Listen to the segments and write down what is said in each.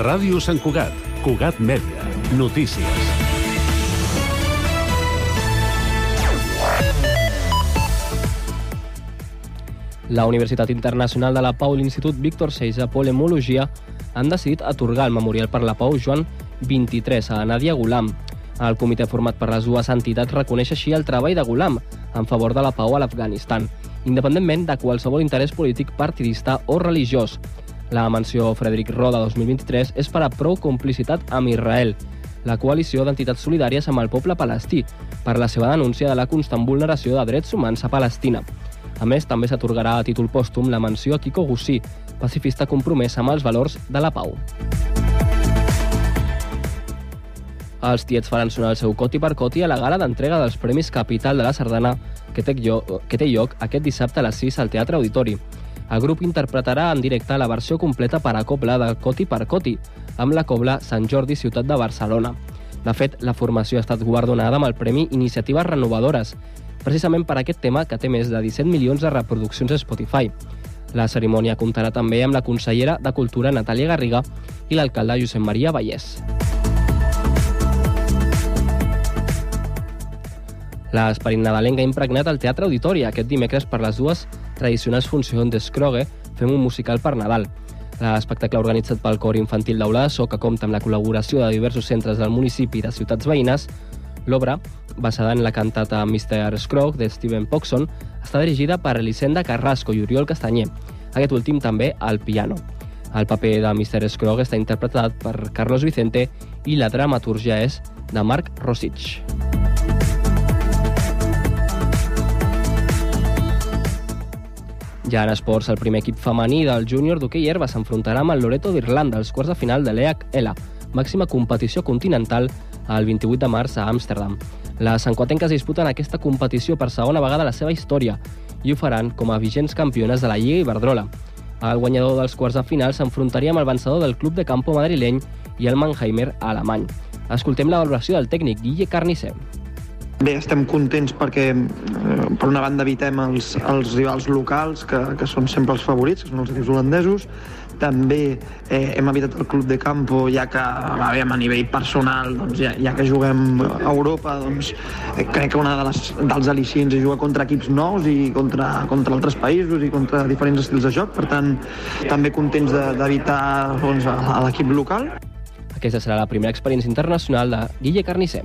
Ràdio Sant Cugat, Cugat Mèdia, notícies. La Universitat Internacional de la Pau i l'Institut Víctor Seix de Polemologia han decidit atorgar el Memorial per la Pau Joan 23 a Nadia Gulam. El comitè format per les dues entitats reconeix així el treball de Gulam en favor de la pau a l'Afganistan, independentment de qualsevol interès polític partidista o religiós. La menció Frederic Roda 2023 és per a prou complicitat amb Israel, la coalició d'entitats solidàries amb el poble palestí, per la seva denúncia de la constant vulneració de drets humans a Palestina. A més, també s'atorgarà a títol pòstum la menció a Kiko Gussí, pacifista compromès amb els valors de la pau. Els tiets faran sonar el seu coti per coti a la gala d'entrega dels Premis Capital de la Sardana que té, lloc, que té lloc aquest dissabte a les 6 al Teatre Auditori. El grup interpretarà en directe la versió completa per a cobla de Coti per Coti, amb la cobla Sant Jordi Ciutat de Barcelona. De fet, la formació ha estat guardonada amb el Premi Iniciatives Renovadores, precisament per aquest tema que té més de 17 milions de reproduccions a Spotify. La cerimònia comptarà també amb la consellera de Cultura Natàlia Garriga i l'alcalde Josep Maria Vallès. L'esperit nadalenc ha impregnat el Teatre Auditori aquest dimecres per les dues tradicionals funcions d'Escrogue Fem un musical per Nadal. L'espectacle organitzat pel cor infantil d'Aula de So, que compta amb la col·laboració de diversos centres del municipi i de ciutats veïnes, l'obra, basada en la cantata Mr. Scrooge de Steven Poxon, està dirigida per Elisenda Carrasco i Oriol Castanyer, aquest últim també al piano. El paper de Mr. Scrooge està interpretat per Carlos Vicente i la dramaturgia és de Marc Rosich. Ja en esports, el primer equip femení del júnior d'hoquei herba s'enfrontarà amb el Loreto d'Irlanda als quarts de final de l'EHL, màxima competició continental, el 28 de març a Amsterdam. Les sanquatenques disputen aquesta competició per segona vegada a la seva història i ho faran com a vigents campiones de la Lliga Iberdrola. El guanyador dels quarts de final s'enfrontaria amb el vencedor del club de campo madrileny i el Mannheimer alemany. Escoltem la valoració del tècnic Guille Carnicer. Bé, estem contents perquè, eh, per una banda, evitem els, els rivals locals, que, que són sempre els favorits, que són els equips holandesos. També eh, hem evitat el club de campo, ja que, bé, a nivell personal, doncs, ja, ja que juguem a Europa, doncs, eh, crec que una de les, dels al·licients és jugar contra equips nous i contra, contra altres països i contra diferents estils de joc. Per tant, també contents d'evitar de, doncs, l'equip local. Aquesta serà la primera experiència internacional de Guille Carnicer.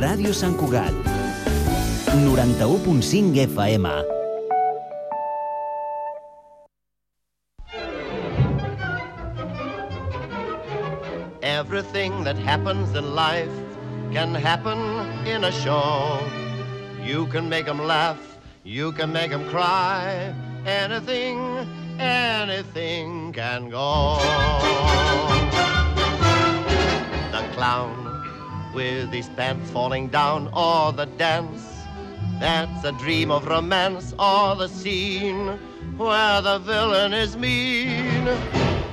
Ràdio Sant Cugat, 91.5 FM. Everything that happens in life can happen in a show. You can make them laugh, you can make them cry. Anything, anything can go. The clown with his pants falling down, or the dance that's a dream of romance, or the scene where the villain is mean.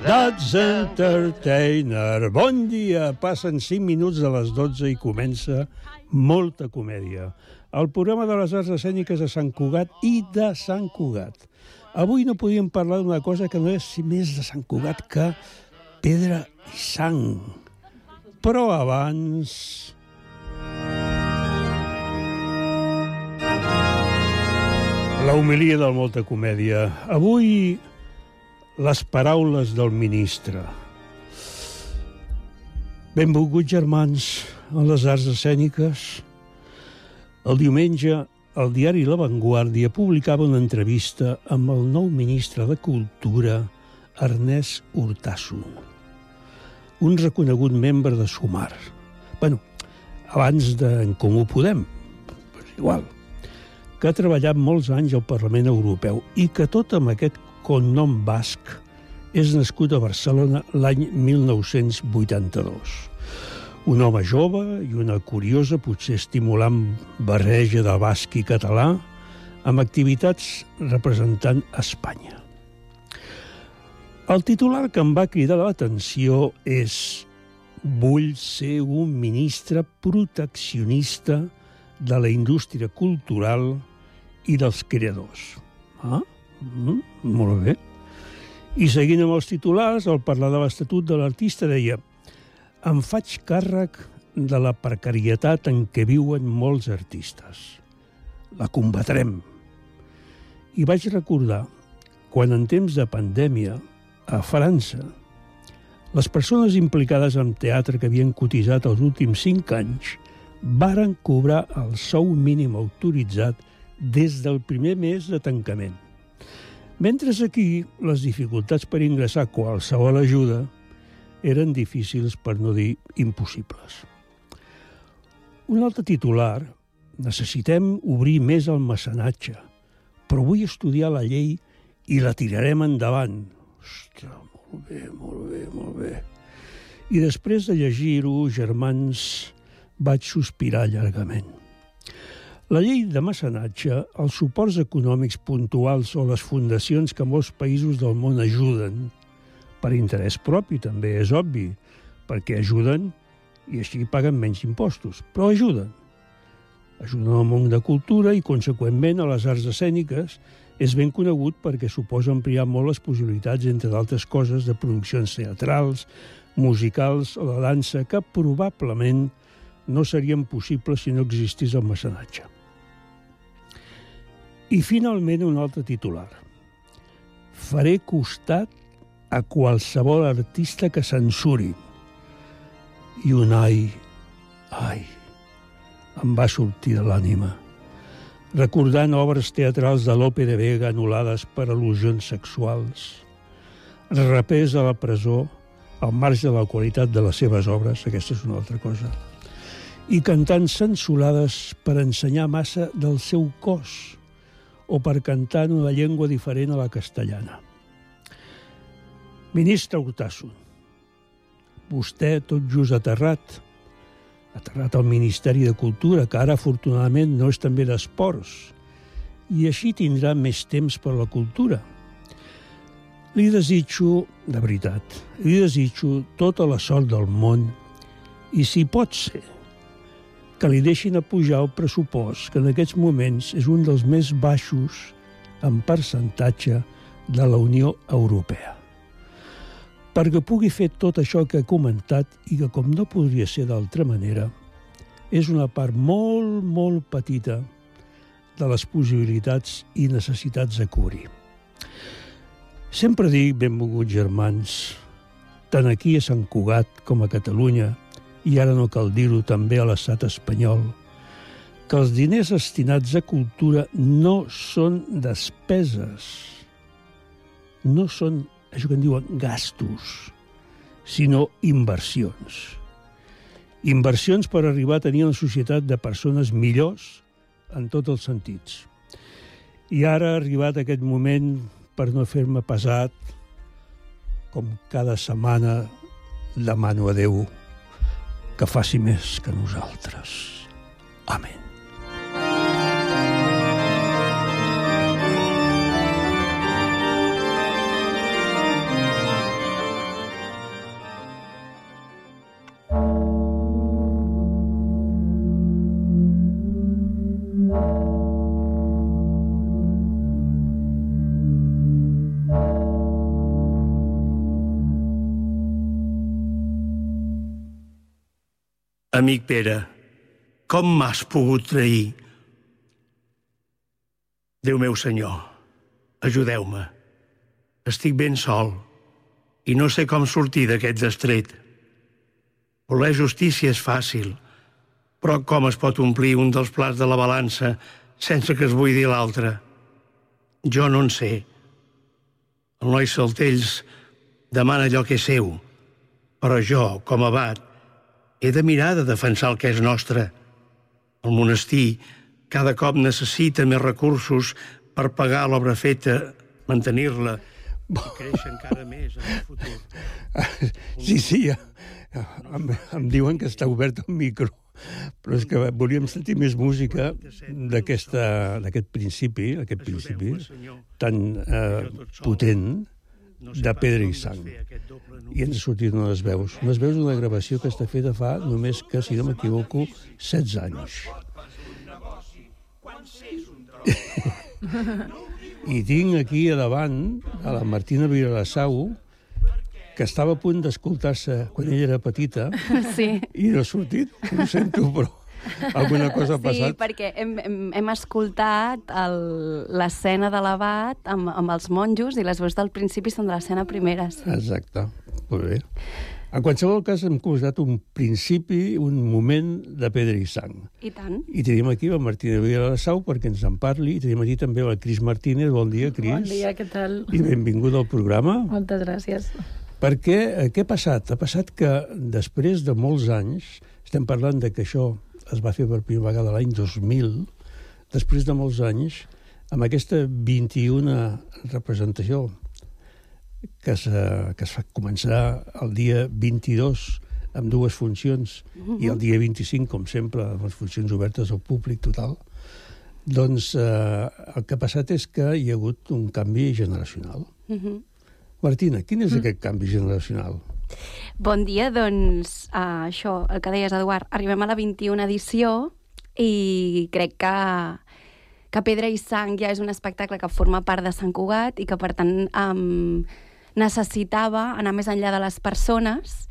That's Entertainer. Bon dia. Passen 5 minuts de les 12 i comença molta comèdia. El programa de les arts escèniques de Sant Cugat i de Sant Cugat. Avui no podíem parlar d'una cosa que no és més de Sant Cugat que pedra i sang. Però abans... La homilia del Molta Comèdia. Avui les paraules del ministre. Benvolguts germans a les arts escèniques. El diumenge, el diari La Vanguardia publicava una entrevista amb el nou ministre de Cultura, Ernest Hurtasso, un reconegut membre de Sumar. bueno, abans d'en Comú Podem, però igual, que ha treballat molts anys al Parlament Europeu i que tot amb aquest cognom basc és nascut a Barcelona l'any 1982. Un home jove i una curiosa, potser estimulant barreja de basc i català amb activitats representant Espanya. El titular que em va cridar l'atenció és Vull ser un ministre proteccionista de la indústria cultural i dels creadors. Ah, mm, molt bé. I seguint amb els titulars, al parlar de l'Estatut de l'Artista deia em faig càrrec de la precarietat en què viuen molts artistes. La combatrem. I vaig recordar quan en temps de pandèmia, a França, les persones implicades en teatre que havien cotitzat els últims cinc anys varen cobrar el sou mínim autoritzat des del primer mes de tancament. Mentre aquí les dificultats per ingressar qualsevol ajuda eren difícils, per no dir impossibles. Un altre titular, necessitem obrir més el mecenatge, però vull estudiar la llei i la tirarem endavant. Ostres, molt bé, molt bé, molt bé. I després de llegir-ho, germans, vaig sospirar llargament. La llei de mecenatge, els suports econòmics puntuals o les fundacions que molts països del món ajuden, per interès propi també, és obvi, perquè ajuden i així paguen menys impostos, però ajuden. Ajuden al món de cultura i, conseqüentment, a les arts escèniques, és ben conegut perquè suposa ampliar molt les possibilitats, entre d'altres coses, de produccions teatrals, musicals o de dansa que probablement no serien possibles si no existís el mecenatge. I finalment un altre titular. Faré costat a qualsevol artista que censuri. I un ai, ai, em va sortir de l'ànima, recordant obres teatrals de Lope de Vega anul·lades per al·lusions sexuals, rapers a la presó al marge de la qualitat de les seves obres, aquesta és una altra cosa, i cantant censurades per ensenyar massa del seu cos o per cantar en una llengua diferent a la castellana. Ministre Hurtasso, vostè tot just aterrat, aterrat al Ministeri de Cultura, que ara afortunadament no és també d'esports, i així tindrà més temps per la cultura. Li desitjo, de veritat, li desitjo tota la sort del món i, si pot ser, que li deixin a pujar el pressupost, que en aquests moments és un dels més baixos en percentatge de la Unió Europea perquè pugui fer tot això que he comentat i que, com no podria ser d'altra manera, és una part molt, molt petita de les possibilitats i necessitats a cobrir. Sempre dic, benvolguts germans, tant aquí a Sant Cugat com a Catalunya, i ara no cal dir-ho també a l'estat espanyol, que els diners destinats a cultura no són despeses, no són això que en diuen gastos, sinó inversions. Inversions per arribar a tenir una societat de persones millors en tots els sentits. I ara ha arribat aquest moment per no fer-me pesat, com cada setmana demano a Déu que faci més que nosaltres. Amén. Amic Pere, com m'has pogut trair? Déu meu senyor, ajudeu-me. Estic ben sol i no sé com sortir d'aquest destret. Voler justícia és fàcil, però com es pot omplir un dels plats de la balança sense que es buidi l'altre? Jo no en sé. El noi Saltells demana allò que és seu, però jo, com abat, he de mirar de defensar el que és nostre. El monestir cada cop necessita més recursos per pagar l'obra feta, mantenir-la créixer encara més en el futur. Sí, sí, em, em diuen que està obert el micro, però és que volíem sentir més música d'aquest principi, aquest principi tan eh, potent de pedra i sang. I ens ha sortit unes veus. Unes veus d'una gravació que està feta fa només que, si no m'equivoco, 16 anys. I tinc aquí a davant a la Martina Vilassau, que estava a punt d'escoltar-se quan ella era petita, Sí. i no ha sortit, ho sento, però alguna cosa ha Sí, passat. perquè hem, hem, hem escoltat el- l'escena de l'abat amb, amb els monjos i les veus del principi són de l'escena primera. Sí. Exacte, molt bé. En qualsevol cas, hem considerat un principi, un moment de pedra i sang. I tant. I tenim aquí la Martina Vilassau perquè ens en parli, i tenim aquí també la Cris Martínez. Bon dia, Cris. Bon dia, què tal? I benvinguda al programa. Moltes gràcies. Perquè eh, què ha passat? Ha passat que després de molts anys, estem parlant de que això es va fer per primera vegada l'any 2000, després de molts anys, amb aquesta 21 representació que es, que es fa començar el dia 22 amb dues funcions Mhm. i el dia 25, com sempre, amb les funcions obertes al públic total, doncs eh, el que ha passat és que hi ha hagut un canvi generacional. Mhm. Martina, quin és aquest canvi generacional? Bon dia, doncs, uh, això, el que deies, Eduard, arribem a la 21 edició i crec que, que Pedra i Sang ja és un espectacle que forma part de Sant Cugat i que, per tant, um, necessitava anar més enllà de les persones.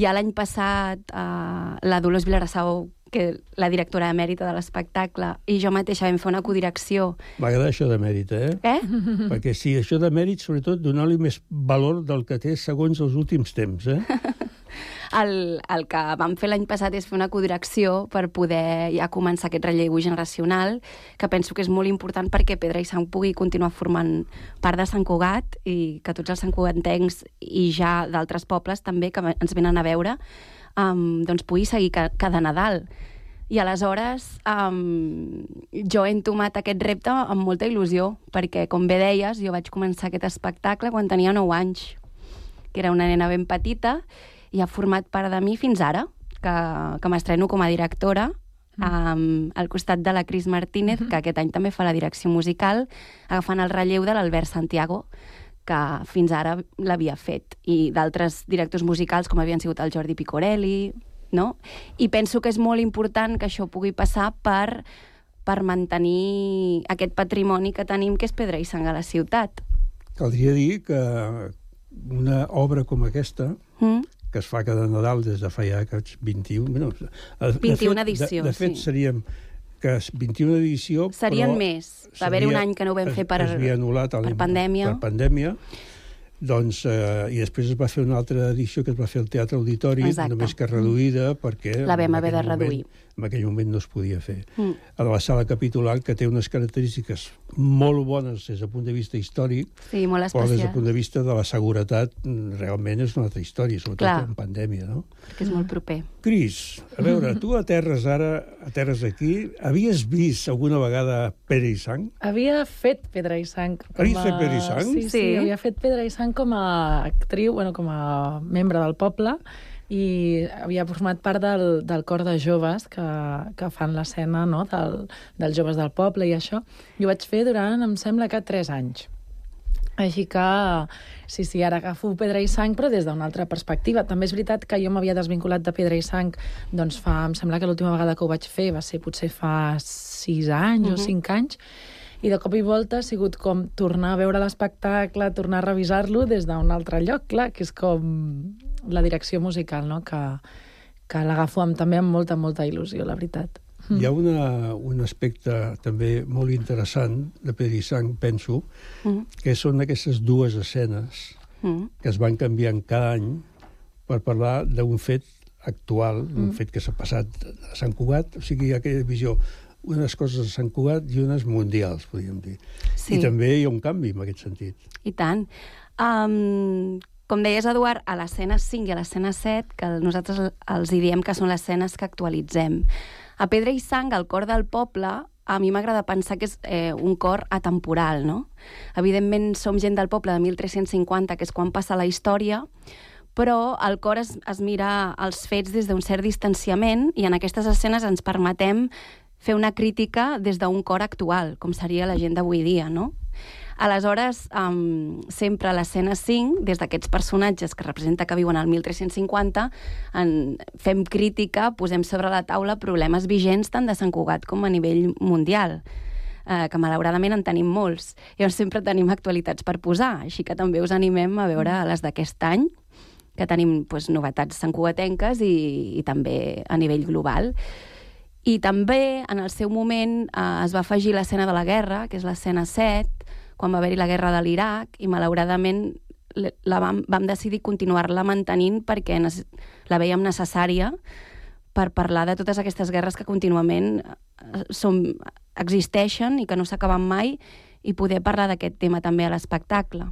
Ja l'any passat, uh, la Dolors Vilarassau, que la directora emèrita de l'espectacle, i jo mateixa vam fer una codirecció. M'agrada això de mèrit, eh? Eh? Perquè sí, això de mèrit, sobretot, donar-li més valor del que té segons els últims temps, eh? El, el que vam fer l'any passat és fer una codirecció per poder ja començar aquest relleu generacional, que penso que és molt important perquè Pedra i Sang pugui continuar formant part de Sant Cugat i que tots els santcugatencs i ja d'altres pobles també que ens venen a veure um, doncs pugui seguir ca cada Nadal. I aleshores um, jo he entomat aquest repte amb molta il·lusió, perquè, com bé deies, jo vaig començar aquest espectacle quan tenia 9 anys, que era una nena ben petita, i ha format part de mi fins ara, que, que m'estreno com a directora um, al costat de la Cris Martínez, que aquest any també fa la direcció musical, agafant el relleu de l'Albert Santiago, que fins ara l'havia fet, i d'altres directors musicals com havien sigut el Jordi Picorelli, no? I penso que és molt important que això pugui passar per, per mantenir aquest patrimoni que tenim, que és Pedra i Sang a la ciutat. Caldria dir que una obra com aquesta, Mm? que es fa cada Nadal des de fa ja aquests 21... Bueno, de- 21 de fet, edició, De, de fet, sí. seríem que és 21 edició, Serien però més. Va haver-hi un any que no ho vam es- fer per, es anul·lat a per pandèmia. Per pandèmia. Doncs, eh, I després es va fer una altra edició que es va fer al Teatre Auditori, Exacte. només que reduïda, perquè... La vam haver de moment- reduir. En aquell moment no es podia fer. Mm. A la sala capitular, que té unes característiques molt bones des del punt de vista històric, Sí, molt però des del especial, punt de vista de la seguretat mm, realment és una altra història, sobretot Clar. en pandèmia, no? perquè és molt proper. Cris, a veure, tu aterres ara, aterres aquí, havies vist alguna vegada Pere i Sang? Havia fet Pedra i Sang. com Havies a- fet Pedra i Sang? Sí, sí, Sí. havia fet Pedra i Sang com a actriu, bueno, com a membre del poble, i havia format part del, del cor de joves que, que fan l'escena no? del, dels joves del poble i això. I ho vaig fer durant, em sembla que, tres anys. Així que, sí, sí, ara agafo Pedra i Sang, però des d'una altra perspectiva. També és veritat que jo m'havia desvinculat de Pedra i Sang, doncs fa, em sembla que l'última vegada que ho vaig fer va ser potser fa sis anys Mhm. o cinc anys, i de cop i volta ha sigut com tornar a veure l'espectacle, tornar a revisar-lo des d'un altre lloc, clar, que és com la direcció musical, no?, que, que l'agafo amb, també amb molta, molta il·lusió, la veritat. Hi ha una, un aspecte també molt interessant de Pedrisang, penso, Mm. que són aquestes dues escenes Mm. que es van canviant cada any per parlar d'un fet actual, d'un Mm. fet que s'ha passat a Sant Cugat, o sigui, hi ha aquella visió unes coses a Sant Cugat i unes mundials, podríem dir. Sí. I també hi ha un canvi en aquest sentit. I tant. Um, com deies, Eduard, a l'escena 5 i a l'escena 7, que nosaltres els hi diem que són les escenes que actualitzem. A Pedra i Sang, el cor del poble, a mi m'agrada pensar que és eh, un cor atemporal, no? Evidentment som gent del poble de 1350, que és quan passa la història, però el cor es, es mira els fets des d'un cert distanciament i en aquestes escenes ens permetem fer una crítica des d'un cor actual, com seria la gent d'avui dia, no? Aleshores, um, sempre a l'escena 5, des d'aquests personatges que representa que viuen al 1350, en, fem crítica, posem sobre la taula problemes vigents tant de Sant Cugat com a nivell mundial eh, que malauradament en tenim molts. Llavors sempre tenim actualitats per posar, així que també us animem a veure les d'aquest any, que tenim doncs, novetats santcugatenques i, i també a nivell global. I també, en el seu moment, eh, es va afegir l'escena de la guerra, que és l'escena 7, quan va haver-hi la guerra de l'Iraq, i malauradament la vam, vam decidir continuar-la mantenint perquè la veiem necessària per parlar de totes aquestes guerres que contínuament eh, som, existeixen i que no s'acaben mai i poder parlar d'aquest tema també a l'espectacle.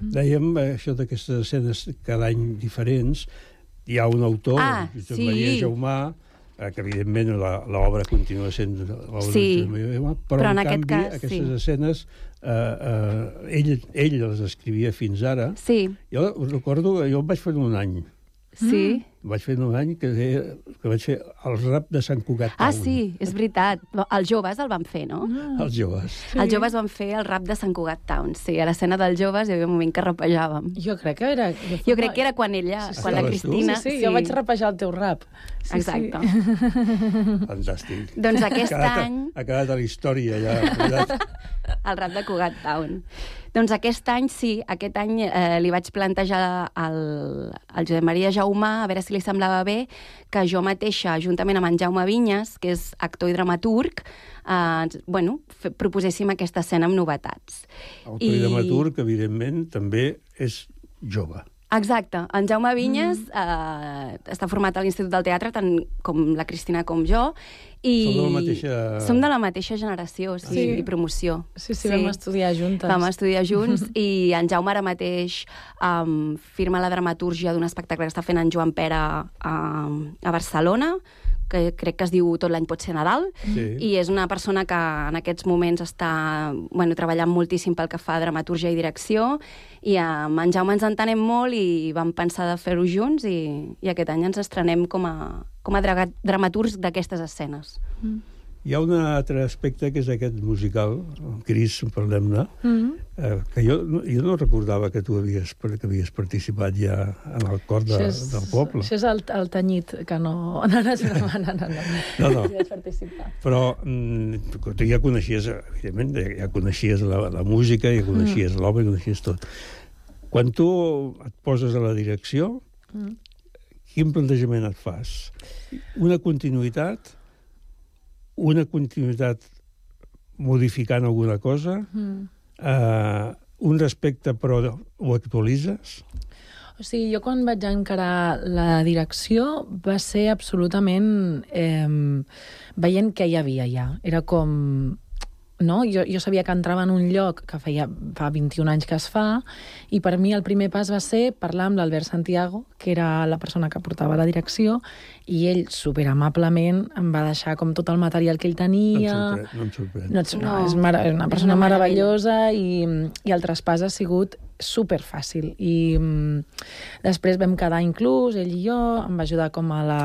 Dèiem eh, això d'aquestes escenes cada any diferents. Hi ha un autor, Ah, Josep sí. Maria Jaumà, que evidentment la- l'obra continua sent l'obra Sí, de Josep però, però en, en aquest canvi cas, aquestes sí. escenes eh, eh, ell, ell les escrivia fins ara. Sí. Jo us recordo que jo em vaig fer un any. Sí. Vaig fer un any que, deia, que vaig fer el rap de Sant Cugat Ah, sí, és veritat. Els joves el van fer, no? Els joves. Sí. Els joves van fer el rap de Sant Cugat Town. Sí, a l'escena dels joves hi havia un moment que rapejàvem. Jo crec que era... Jo crec que era quan ella, Sí, sí. quan la? Cristina... Sí, sí, jo vaig rapejar el teu rap. Sí, Exacte. Sí. Fantàstic. Doncs aquest ha quedat, any- Ha quedat a la història, ja. el rap de Cugat Town. Doncs aquest any sí, aquest any eh, li vaig plantejar al, al Josep Maria Jaumà, a veure si li semblava bé, que jo mateixa, juntament amb en Jaume Vinyes, que és actor i dramaturg, eh, bueno, proposéssim aquesta escena amb novetats. Autor i dramaturg, evidentment, també és jove. Exacte. En Jaume Vinyes mm. eh, està format a l'Institut del Teatre, tant com la Cristina com jo, i... Som de la mateixa- Som de la mateixa generació, sí, Sí. i promoció. Sí, sí, vam estudiar juntes. Vam estudiar junts i en Jaume ara mateix um, firma la dramatúrgia d'un espectacle que està fent en Joan Pera um, a Barcelona, que crec que es diu Tot l'any pot ser Nadal, Sí. i és una persona que en aquests moments està bueno, treballant moltíssim pel que fa a dramatúrgia i direcció, i amb en Jaume ens entenem molt i vam pensar de fer-ho junts i, i aquest any ens estrenem com a, com a dra dramaturgs d'aquestes escenes. Hi ha un altre aspecte que és aquest musical, Cris, parlem-ne, Mm. eh, que jo, jo no recordava que tu havies, que havies participat ja en el cor de, és, del poble. Això és el, el tenyit, que no... No, no, no, no, no, no. No. Però mm, tu ja coneixies, evidentment, ja, coneixies la, la música, ja coneixies mm. l'obra, coneixies tot. Quan tu et poses a la direcció, Mm. quin plantejament et fas? Una continuïtat? Una continuïtat modificant alguna cosa? Mm. Uh, un respecte, però ho actualitzes? O sigui, jo quan vaig encarar la direcció va ser absolutament eh, veient què hi havia ja. Era com... No? Jo, jo sabia que entrava en un lloc que feia, fa 21 anys que es fa, i per mi el primer pas va ser parlar amb l'Albert Santiago, que era la persona que portava la direcció, i ell, superamablement, em va deixar com tot el material que ell No tenia... em sorprèn. No em sorprèn. No, no, No. és, mara, és una persona una meravella. meravellosa i, i el traspàs ha sigut super fàcil i mm, després vam quedar inclús, ell i jo, em va ajudar com a la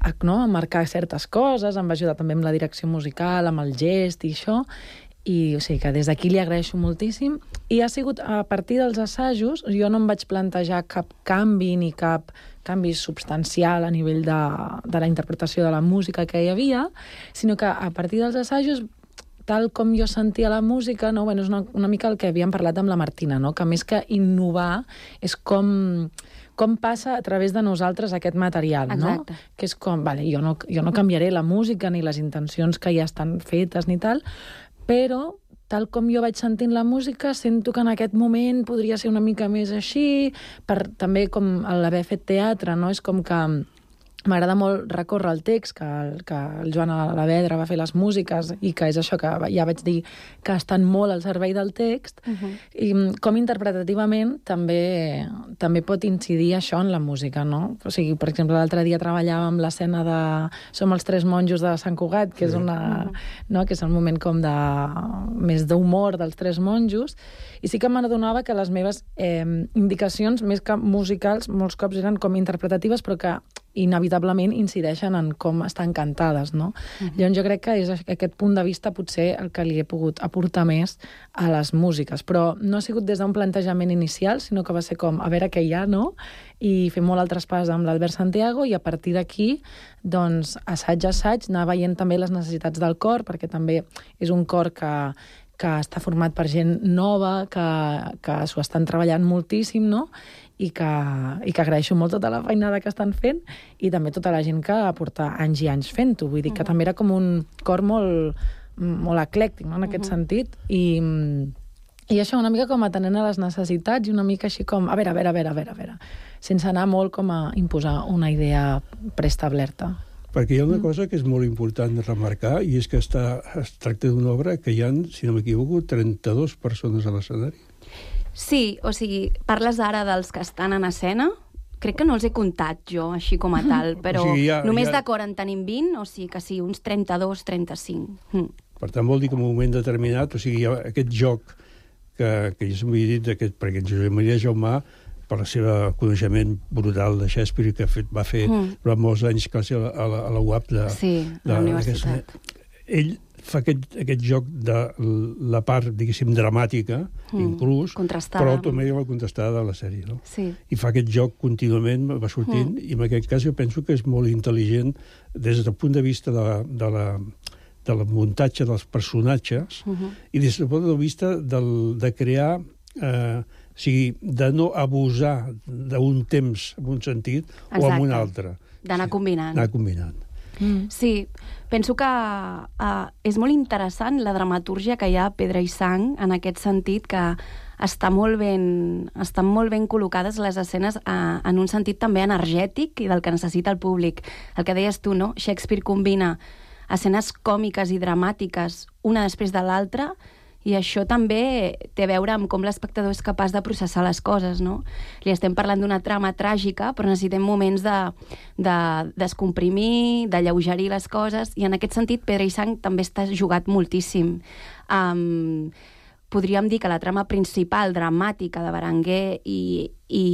a, no, a marcar certes coses, em va ajudar també amb la direcció musical, amb el gest i això, i o sigui que des d'aquí li agraeixo moltíssim i ha sigut a partir dels assajos jo no em vaig plantejar cap canvi ni cap canvi substancial a nivell de, de la interpretació de la música que hi havia, sinó que a partir dels assajos tal com jo sentia la música, no? bueno, és una, una mica el que havíem parlat amb la Martina, no? que més que innovar és com com passa a través de nosaltres aquest material, Exacte. no? Que és com, vale, jo no, jo no canviaré la música ni les intencions que ja estan fetes ni tal, però tal com jo vaig sentint la música, sento que en aquest moment podria ser una mica més així, per també com l'haver fet teatre, no? És com que M'agrada molt recórrer el text, que, el, que el Joan Alavedra va fer les músiques i que és això que ja vaig dir que estan molt al servei del text, uh -huh. i com interpretativament també, també pot incidir això en la música, no? O sigui, per exemple, l'altre dia treballàvem l'escena de Som els tres monjos de Sant Cugat, que sí. és una... Uh -huh. no? que és el moment com de... més d'humor dels tres monjos, i sí que m'adonava que les meves eh, indicacions, més que musicals, molts cops eren com interpretatives, però que inevitablement incideixen en com estan cantades, no? Uh -huh. Llavors jo crec que és aquest punt de vista potser el que li he pogut aportar més a les músiques, però no ha sigut des d'un plantejament inicial, sinó que va ser com, a veure què hi ha, no? I fer molt altres pas amb l'Albert Santiago i a partir d'aquí, doncs, assaig a assaig, anar veient també les necessitats del cor, perquè també és un cor que, que està format per gent nova, que, que s'ho estan treballant moltíssim, no? I que, i que agraeixo molt tota la feinada que estan fent i també tota la gent que porta anys i anys fent-ho. Vull dir que uh -huh. també era com un cor molt, molt eclèctic, no?, en aquest uh -huh. sentit. I, i això una mica com atenent a les necessitats i una mica així com, a veure, a veure, a veure, a veure, a veure sense anar molt com a imposar una idea preestablerta. Perquè hi ha una cosa que és molt important remarcar i és que està, es tracta d'una obra que hi han, si no m'equivoco, 32 persones a l'escenari. Sí, o sigui, parles ara dels que estan en escena, crec que no els he comptat jo, així com a tal, però o sigui, ja, només ja... d'acord en tenim 20, o sigui que sí, uns 32, 35. Mm. Per tant, vol dir que en un moment determinat, o sigui, aquest joc que, que ja s'havia dit, aquest, perquè en Josep Maria Jaumà, per la seva coneixement brutal de Shakespeare, que fet, va fer mm. durant molts anys classe a la, a la UAP de, sí, a la universitat. Ell fa aquest, aquest joc de la part, diguéssim, dramàtica, mm, inclús, però també la contestada de la sèrie, no? Sí. I fa aquest joc contínuament, va sortint, mm. i en aquest cas jo penso que és molt intel·ligent des del punt de vista de la, de la, de la muntatge dels personatges uh -huh. i des del punt de vista del, de crear eh, o sigui, de no abusar d'un temps en un sentit Exacte. o en un altre. D'anar sí, combinant. Anar combinant. Mm. Sí, penso que uh, és molt interessant la dramatúrgia que hi ha a Pedra i Sang, en aquest sentit que està molt ben, estan molt ben col·locades les escenes uh, en un sentit també energètic i del que necessita el públic. El que deies tu, no? Shakespeare combina escenes còmiques i dramàtiques una després de l'altra i això també té a veure amb com l'espectador és capaç de processar les coses, no? Li estem parlant d'una trama tràgica, però necessitem moments de, de descomprimir, de lleugerir les coses, i en aquest sentit Pedra i Sang també està jugat moltíssim. Um, podríem dir que la trama principal, dramàtica, de Berenguer i, i,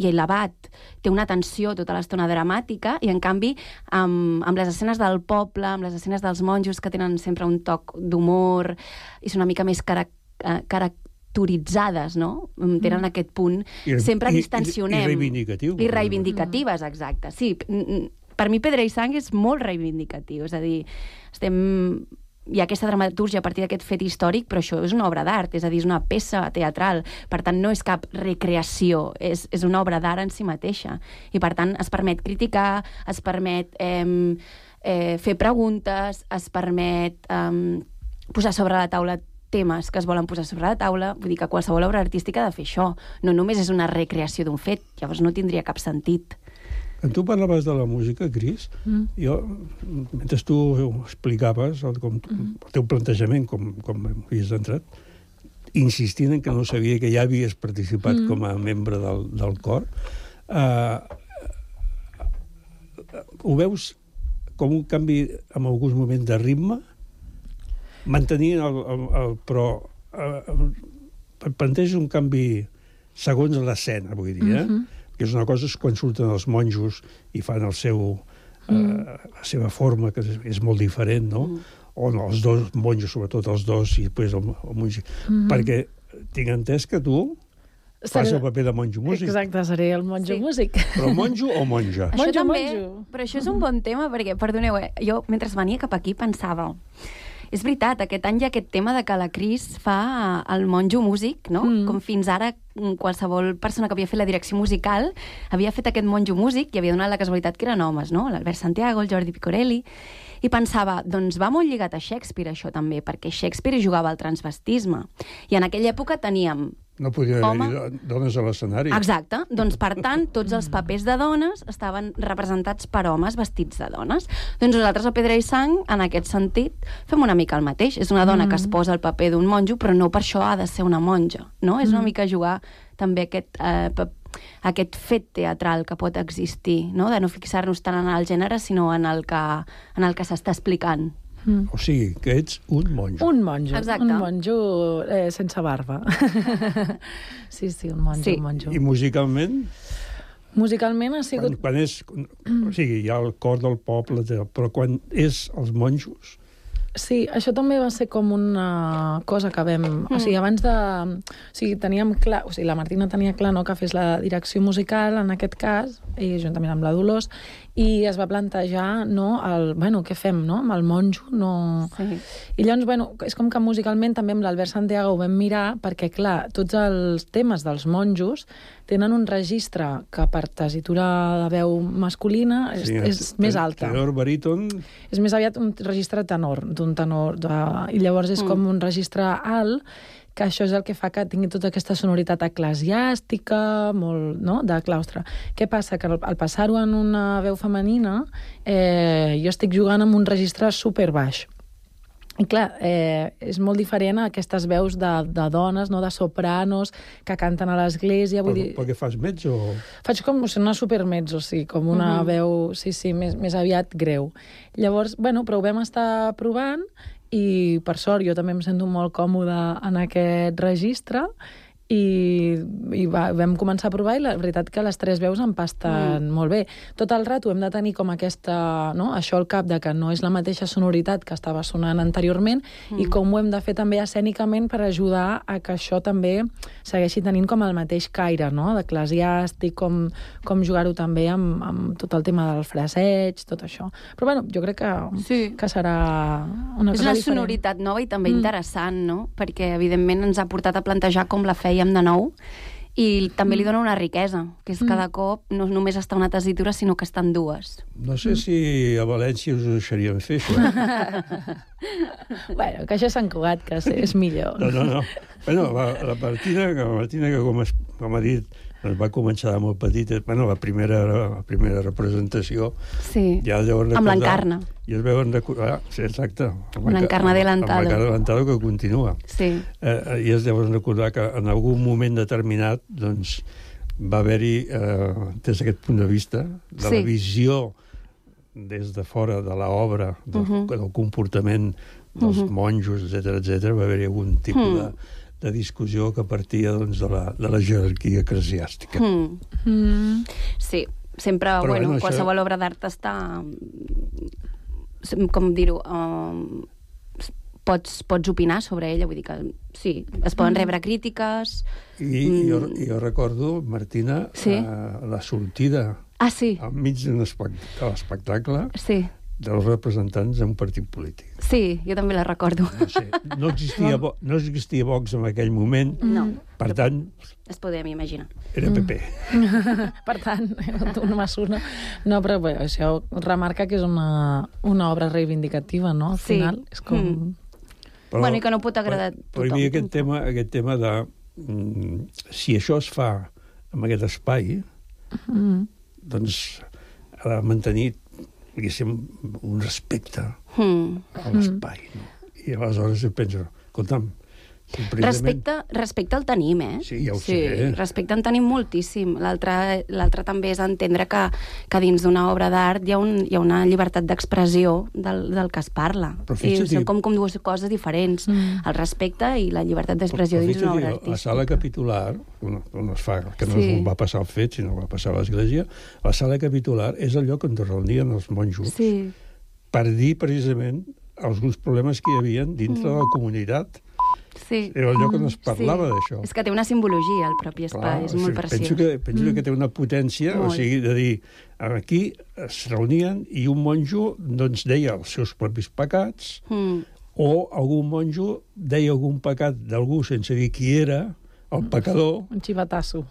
i l'abat té una tensió tota l'estona dramàtica i, en canvi, amb, amb les escenes del poble, amb les escenes dels monjos que tenen sempre un toc d'humor i són una mica més cara, eh, caracteritzades, no? Tenen mm. aquest punt. I, Sempre i, distensionem. I, i reivindicatiu. I reivindicatives, exacte. Sí, per mi Pedra i Sang és molt reivindicatiu, és a dir, estem hi ha aquesta dramatúrgia a partir d'aquest fet històric, però això és una obra d'art, és a dir, és una peça teatral. Per tant, no és cap recreació, és, és una obra d'art en si mateixa. I, per tant, es permet criticar, es permet eh, eh, fer preguntes, es permet eh, posar sobre la taula temes que es volen posar sobre la taula, vull dir que qualsevol obra artística ha de fer això. No només és una recreació d'un fet, llavors no tindria cap sentit. Quan tu parlaves de la música, Cris, mm. jo, mentre tu explicaves el, com, mm. el teu plantejament, com, com havies entrat, insistint en que no sabia que ja havies participat mm. com a membre del, del cor, eh, ho veus com un canvi en alguns moments de ritme, mantenint el, el, el però eh, planteja un canvi segons l'escena, vull dir, eh? Mm -hmm que és una cosa és quan surten els monjos i fan el seu, eh, mm. eh, la seva forma, que és, és molt diferent, no? Mm. O no, els dos monjos, sobretot els dos, i després el, el monjo. Mm. Perquè tinc entès que tu fas el paper de monjo músic. Exacte, seré el monjo sí. músic. Però monjo o monja? Això monjo, també, monjo. Però això és un bon tema, perquè, perdoneu, eh, jo mentre venia cap aquí pensava És veritat, aquest any hi ha aquest tema de que la Cris fa el monjo músic, no? Mm. Com fins ara mm, qualsevol persona que havia fet la direcció musical havia fet aquest monjo músic i havia donat la casualitat que eren homes, no? L'Albert Santiago, el Jordi Picorelli... I pensava, doncs va molt lligat a Shakespeare, això també, perquè Shakespeare jugava al transvestisme. I en aquella època teníem no podia haver dones a l'escenari. Exacte. Doncs, per tant, tots els papers de dones estaven representats per homes vestits de dones. Doncs nosaltres a Pedra i Sang, en aquest sentit, fem una mica el mateix. És una dona mm. que es posa el paper d'un monjo, però no per això ha de ser una monja. No? Mm. És una mm. mica jugar també aquest eh, aquest fet teatral que pot existir, no? de no fixar-nos tant en el gènere, sinó en el que, en el que s'està explicant. Mm. O sigui, que ets un monjo. Un monjo, Exacte. un monjo eh, sense barba. sí, sí, un monjo, Sí. un monjo. I musicalment, Musicalment ha sigut... quan, quan és... O sigui, hi ha el cor del poble, però quan és els monjos, Sí, això també va ser com una cosa que vam... Mm. O sigui, abans de... O sigui, teníem clar... O sigui, la Martina tenia clar no, que fes la direcció musical, en aquest cas, i juntament amb la Dolors, i es va plantejar, no, el... Bueno, què fem, no?, amb el monjo, no... Sí. I llavors, bueno, és com que musicalment també amb l'Albert Santiago ho vam mirar, perquè, clar, tots els temes dels monjos tenen un registre que per tesitura de veu masculina és, sí, és més alta. Tenor, baríton... És més aviat un registre tenor, d'un tenor. De... I llavors és mm. com un registre alt, que això és el que fa que tingui tota aquesta sonoritat eclesiàstica, molt, no?, de claustre. Què passa? Que al, al passar-ho en una veu femenina, eh, jo estic jugant amb un registre super baix. I clar, eh, és molt diferent a aquestes veus de, de dones, no de sopranos, que canten a l'església, vull dir... Perquè fas mezzo o... Faig com o sigui, una supermezzo, sí, com una Mhm. veu, sí, sí, més, més aviat greu. Llavors, bueno, però ho vam estar provant i, per sort, jo també em sento molt còmode en aquest registre i, i va, vam començar a provar i la veritat que les tres veus empasten mm. molt bé. Tot el rato hem de tenir com aquesta, no? això al cap de que no és la mateixa sonoritat que estava sonant anteriorment mm. i com ho hem de fer també escènicament per ajudar a que això també segueixi tenint com el mateix caire, no? d'eclesiàstic, com, com jugar-ho també amb, amb tot el tema del fraseig, tot això. Però bueno, jo crec que, sí. que serà una és cosa una diferent. sonoritat nova i també Mm. interessant, no? Perquè, evidentment, ens ha portat a plantejar com la fèiem de nou i també li dona una riquesa, que és Mm. cada cop no només està una tessitura, sinó que estan dues. No sé si a València us ho deixarien fer, això. bueno, que això és Sant Cugat, que és, és millor. No, no, no. Bueno, la, la Martina, que la Martina, que com, es, com ha dit, doncs va començar de molt petita, bueno, la primera, la primera representació, Sí, ja es deuen amb recordar... l'encarna. I es veuen recordar... Sí, exacte. Amb l'encarna adelantado. Amb l'encarna adelantado que continua. Sí. Eh, I es deuen recordar que en algun moment determinat doncs, va haver-hi, eh, des d'aquest punt de vista, de Sí. la visió des de fora de l'obra, del, uh. -huh. del comportament dels uh. -huh. monjos, etc etc, va haver-hi algun tipus Hmm. de, de discussió que partia doncs, de, la, de la jerarquia eclesiàstica. Mm. Mm. Sí, sempre, Però, bueno, bueno, això- qualsevol obra d'art està... Com dir-ho... Um, pots, pots opinar sobre ella, vull dir que sí, es poden Mm. rebre crítiques... I jo, jo recordo, Martina, Sí. eh, la sortida Ah, sí, enmig d'un espect- de l'espectacle sí, dels representants d'un partit polític. sí, jo també la recordo. No, sé, no, existia, Vo- no existia Vox en aquell moment, No. per tant, Es podem imaginar. era PP. per tant, un més una. No, però bé, això remarca que és una, una obra reivindicativa, no? Al Sí. final, és com... Mm. Bueno, i que no pot agradar Però hi tothom. havia aquest tema, aquest tema de... Mm, si això es fa en aquest espai, Mm. doncs ha de mantenir, diguéssim, un respecte Mm. a l'espai. No? I aleshores jo penso, escolta'm. Respecte, respecte el tenim, eh? Sí, ja ho sí, sé. Respecte en tenim moltíssim. L'altre també és entendre que, que dins d'una obra d'art hi, ha un, hi ha una llibertat d'expressió del, del que es parla. Però I són com, com dues coses diferents. Mm. El respecte i la llibertat d'expressió dins d'una obra fixa't-hi, la artística. sala capitular, on, on es fa, que no Sí. va passar al fet, sinó va passar a l'església, la sala capitular és el lloc on es reunien els monjos Sí. per dir precisament alguns problemes que hi havia dintre Mm. de la comunitat. Sí. Era el lloc on es parlava sí. d'això. És que té una simbologia, el propi espai, és o molt preciós. penso que, penso mm. que té una potència, Molt. o sigui, de dir, aquí es reunien i un monjo doncs, deia els seus propis pecats, Mm. o algun monjo deia algun pecat d'algú sense dir qui era, el pecador, Un xivatasso.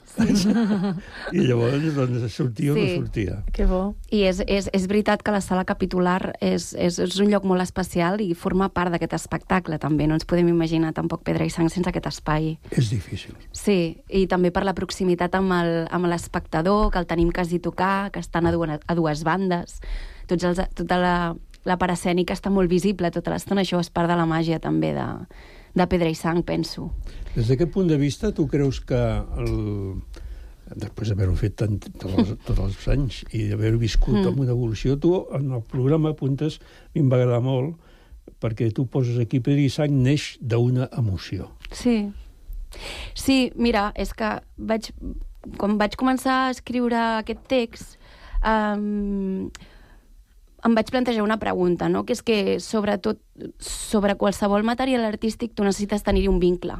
i llavors doncs, sortia o no Sí. sortia. Que bo. I és, és, és veritat que la sala capitular és, és, és un lloc molt especial i forma part d'aquest espectacle, també. No ens podem imaginar tampoc Pedra i Sang sense aquest espai. És difícil. Sí, i també per la proximitat amb el- amb l'espectador, que el tenim quasi tocar, que estan a dues, a dues bandes. Tots els, tota la, la parascènica està molt visible tota l'estona. Això és part de la màgia, també, de, de Pedra i Sang, penso. Des d'aquest punt de vista, tu creus que el... després d'haver-ho fet tant, tots, els, tots els anys i d'haver viscut Mm. amb una evolució, tu en el programa apuntes, a mi em va agradar molt, perquè tu poses aquí Pedra i Sang neix d'una emoció. Sí. Sí, mira, és que vaig, quan vaig començar a escriure aquest text, um, em vaig plantejar una pregunta, no? que és que, sobretot, sobre qualsevol material artístic tu necessites tenir un vincle.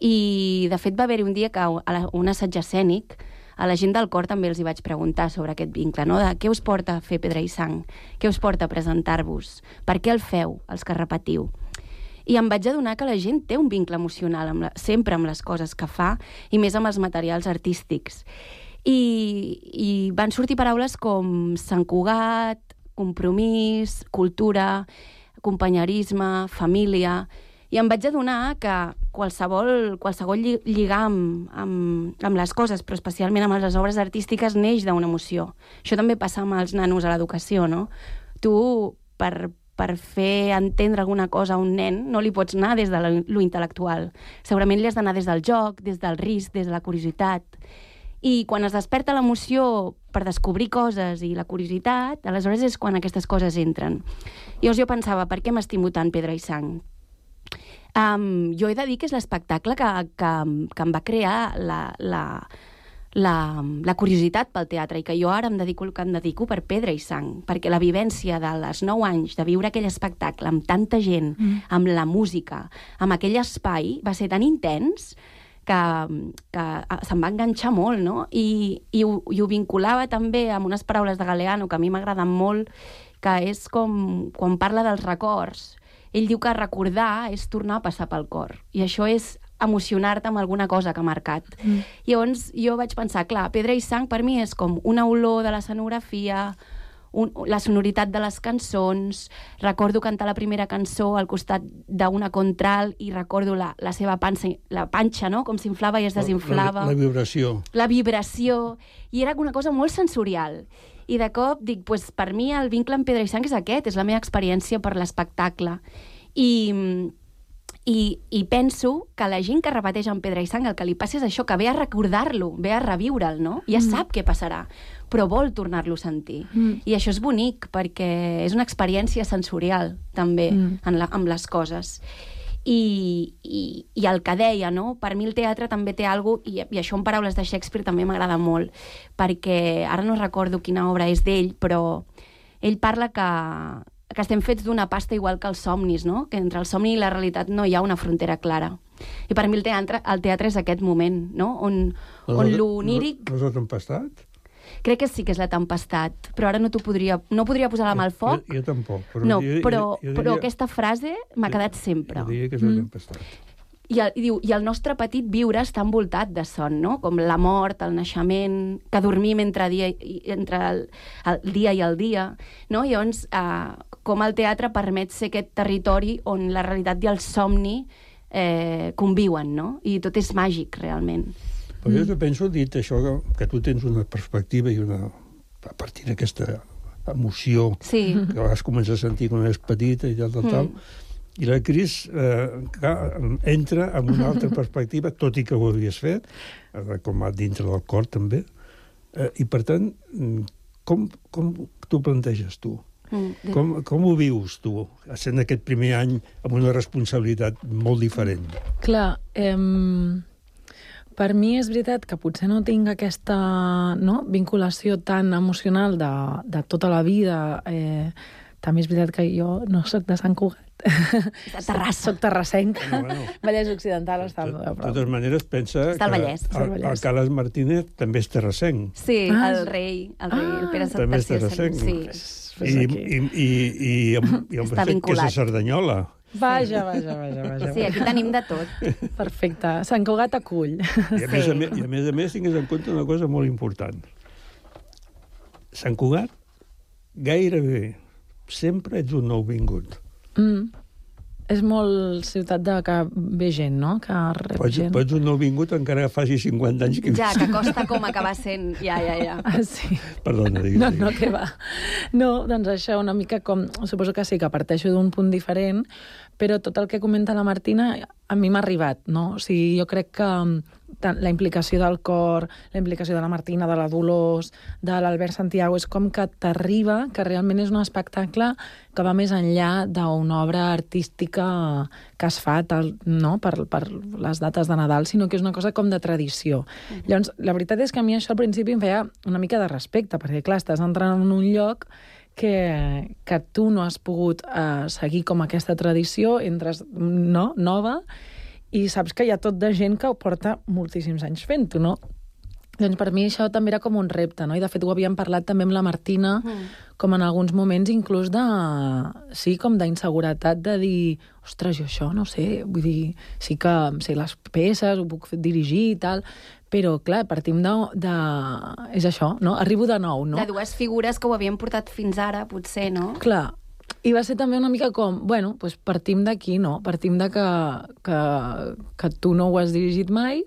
I, de fet, va haver-hi un dia que a la, un assaig escènic a la gent del cor també els hi vaig preguntar sobre aquest vincle, no? de què us porta a fer Pedra i Sang, què us porta a presentar-vos, per què el feu, els que repetiu. I em vaig adonar que la gent té un vincle emocional amb la, sempre amb les coses que fa i més amb els materials artístics. I, i van sortir paraules com Sant Cugat, compromís, cultura, companyerisme, família... I em vaig adonar que qualsevol, qualsevol lli- lligam amb, amb les coses, però especialment amb les obres artístiques, neix d'una emoció. Això també passa amb els nanos a l'educació, no? Tu, per, per fer entendre alguna cosa a un nen, no li pots anar des de lo intel·lectual. Segurament li has d'anar des del joc, des del risc, des de la curiositat. I quan es desperta l'emoció per descobrir coses i la curiositat, aleshores és quan aquestes coses entren. Llavors jo pensava, per què m'estimo tant Pedra i Sang? Um, jo he de dir que és l'espectacle que, que, que em va crear la, la, la, la curiositat pel teatre i que jo ara em dedico el que em dedico per pedra i sang, perquè la vivència de les 9 anys de viure aquell espectacle amb tanta gent, mm. amb la música, amb aquell espai, va ser tan intens que, que se'm va enganxar molt, no? I, i, ho, I ho vinculava també amb unes paraules de Galeano que a mi m'agraden molt, que és com quan parla dels records. Ell diu que recordar és tornar a passar pel cor. I això és emocionar-te amb alguna cosa que ha marcat. Mm. Llavors jo vaig pensar, clar, Pedra i Sang per mi és com una olor de l'escenografia, un, la sonoritat de les cançons, recordo cantar la primera cançó al costat d'una contral i recordo la, la seva pansa, la panxa, no?, com s'inflava i es desinflava. La, la vibració. La vibració. I era una cosa molt sensorial. I de cop dic, pues, per mi el vincle amb Pedra i Sang és aquest, és la meva experiència per l'espectacle. I, i, I penso que la gent que repeteix amb Pedra i Sang el que li passa és això, que ve a recordar-lo, ve a reviure'l, no? Ja mm. sap què passarà, però vol tornar-lo a sentir. Mm. I això és bonic, perquè és una experiència sensorial, també, mm. en la, amb les coses. I, i, i el que deia, no? Per mi el teatre també té alguna i, i això en paraules de Shakespeare també m'agrada molt, perquè ara no recordo quina obra és d'ell, però ell parla que, que estem fets d'una pasta igual que els somnis, no? Que entre el somni i la realitat no hi ha una frontera clara. I per mi el teatre, el teatre és aquest moment, no? On, on l'oníric... No, no és la tempestat? Crec que sí que és la tempestat, però ara no t'ho podria... No podria posar la mà al foc. Jo, jo tampoc. Però no, jo, però, jo, jo però diria, aquesta frase m'ha quedat sempre. Jo diria que és la tempestat. I, el, i diu, i el nostre petit viure està envoltat de son, no? Com la mort, el naixement, que dormim entre, dia, i- entre el, el dia i el dia, no? Llavors, eh, com el teatre permet ser aquest territori on la realitat i el somni eh, conviuen, no? I tot és màgic, realment. Però jo penso, dit això, que, que tu tens una perspectiva i una... a partir d'aquesta emoció Sí. que a vegades comences a sentir quan eres petita i tal, tal, tal, i la Cris eh, entra amb una altra perspectiva, tot i que ho havies fet, eh, com a dintre del cor també, eh, i per tant, mm, com, com t'ho planteges tu? Mm, Com, com ho vius tu, sent aquest primer any amb una responsabilitat molt diferent? Clar, eh, per mi és veritat que potser no tinc aquesta no, vinculació tan emocional de, de tota la vida. Eh, també és veritat que jo no sóc de Sant Cugat. De Terrassa. Soc terrassenca. Bueno, bueno. Vallès Occidental està al De totes maneres, pensa Està que Vallès. El, Vallès. el Carles Martínez també és terrassenc. Sí, Ah, el rei, el rei, el Pere també és terrassenc. sí. I, aquí. i, i, i, i em, i em Està pensa que és de vinculat. Cerdanyola. Vaja, vaja, vaja, vaja. Sí, aquí tenim de tot. Perfecte. Sant Cugat acull. I a, més a, més, I a més a més tingues en compte una cosa molt important. Sant Cugat, gairebé sempre ets un nou vingut. Mm. És molt ciutat de que ve gent, no? Que rep Pots, gent. pots un nou vingut encara que faci 50 anys que... Ja, que costa com acabar sent... Ja, ja, ja. Ah, sí. Perdona, digues. No, no, que va. No, doncs això, una mica com... Suposo que sí, que parteixo d'un punt diferent, però tot el que comenta la Martina a mi m'ha arribat, no? O sigui, jo crec que la implicació del cor, la implicació de la Martina, de la Dolors, de l'Albert Santiago, és com que t'arriba que realment és un espectacle que va més enllà d'una obra artística que es fa tal, no? per, per les dates de Nadal, sinó que és una cosa com de tradició. Mm. Llavors, la veritat és que a mi això al principi em feia una mica de respecte, perquè clar, estàs entrant en un lloc que, que tu no has pogut uh, seguir com aquesta tradició, entres no, nova, i saps que hi ha tot de gent que ho porta moltíssims anys fent-ho, no? Doncs per mi això també era com un repte, no? I de fet ho havíem parlat també amb la Martina, mm. com en alguns moments inclús de... Sí, com d'inseguretat de dir ostres, jo això no sé, vull dir, sí que sé les peces, ho puc dirigir i tal, però clar, partim de, de... És això, no? Arribo de nou, no? De dues figures que ho havien portat fins ara, potser, no? Clar, i va ser també una mica com, bueno, doncs partim d'aquí, no? Partim de que, que, que tu no ho has dirigit mai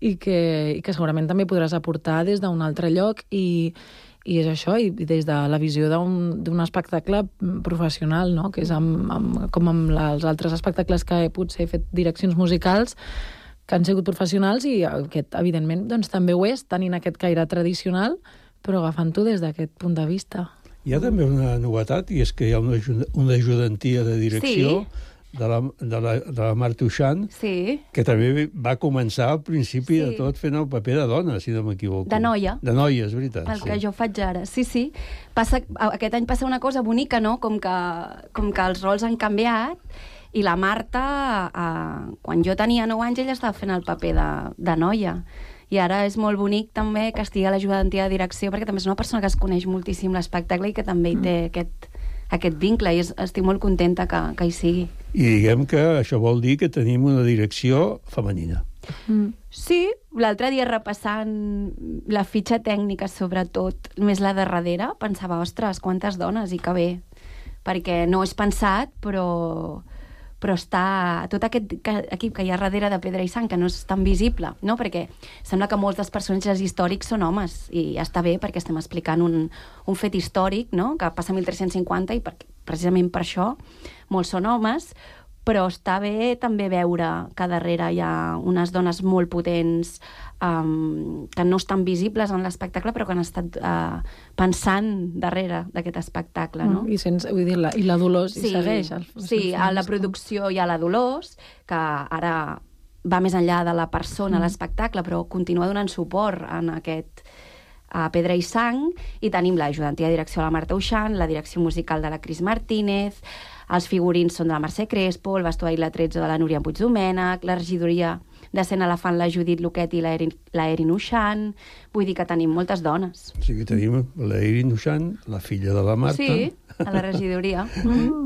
i que, i que segurament també podràs aportar des d'un altre lloc i, i és això, i des de la visió d'un espectacle professional, no? que és amb, amb, com amb els altres espectacles que he potser fet direccions musicals, que han sigut professionals i aquest, evidentment, doncs, també ho és, tenint aquest caire tradicional, però agafant-ho des d'aquest punt de vista. Hi ha també una novetat, i és que hi ha una, una ajudantia de direcció sí. de, la, de, la, de la Marta Uixant, sí. que també va començar al principi sí. de tot fent el paper de dona, si no m'equivoco. De noia. De noia, és veritat. El sí. que jo faig ara. Sí, sí. Passa, aquest any passa una cosa bonica, no? Com que, com que els rols han canviat i la Marta, eh, quan jo tenia 9 anys, ella estava fent el paper de, de noia. I ara és molt bonic també que estigui a l'ajudantia de direcció, perquè també és una persona que es coneix moltíssim l'espectacle i que també hi té aquest, aquest vincle, i es, estic molt contenta que, que hi sigui. I diguem que això vol dir que tenim una direcció femenina. Mm. Sí, l'altre dia repassant la fitxa tècnica, sobretot, més la de darrere, pensava, ostres, quantes dones, i que bé, perquè no és pensat, però però està tot aquest equip que hi ha darrere de Pedra i Sang, que no és tan visible, no? perquè sembla que molts dels personatges històrics són homes, i està bé perquè estem explicant un, un fet històric no? que passa a 1350 i per, precisament per això molts són homes, però està bé també veure que darrere hi ha unes dones molt potents um, que no estan visibles en l'espectacle però que han estat uh, pensant darrere d'aquest espectacle, no? Mm, I, sense, vull dir, la, i la Dolors sí, hi segueix. El, sí, a la producció hi ha la Dolors, que ara va més enllà de la persona mm. l'espectacle, però continua donant suport en aquest a Pedra i Sang, i tenim l'ajudantia de direcció a la Marta Uixant, la direcció musical de la Cris Martínez, els figurins són de la Mercè Crespo, el vestuari la 13 de la Núria Puigdomènec, la regidoria d'escena la fan la Judit Luquet i la Erin Uixant, vull dir que tenim moltes dones. O sigui, tenim la Erin Uixant, la filla de la Marta... Sí, a la regidoria.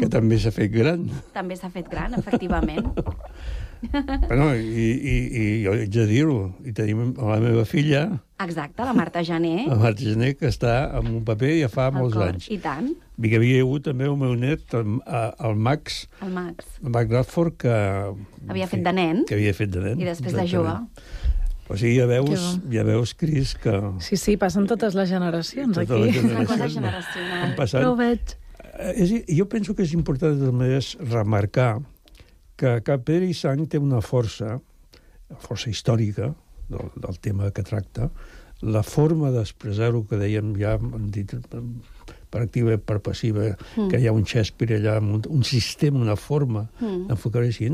que també s'ha fet gran. També s'ha fet gran, efectivament. Bueno, i, i, i jo haig de dir-ho, i tenim la meva filla... Exacte, la Marta Jané. La Marta Jané, que està en un paper ja fa el molts cor. anys. I tant. I que havia hagut també el meu net, el, el Max, El Max. el Max Radford, que... Havia fet de nen. Que havia fet de nen. I després de jove. O sigui, ja veus, ja veus, Cris, que... Sí, sí, passen totes les generacions Totes aquí. les És una cosa generacions generacional. passat. Però ho veig. Eh, És, jo penso que és important de totes maneres remarcar que, que Pedra i Sang té una força, força històrica del, del tema que tracta, la forma d'expressar-ho que dèiem ja, hem dit, per activa i per passiva, Mm. mm. que hi ha un Shakespeare allà, un, un sistema, una forma Mm. mm. d'enfocar-ho així,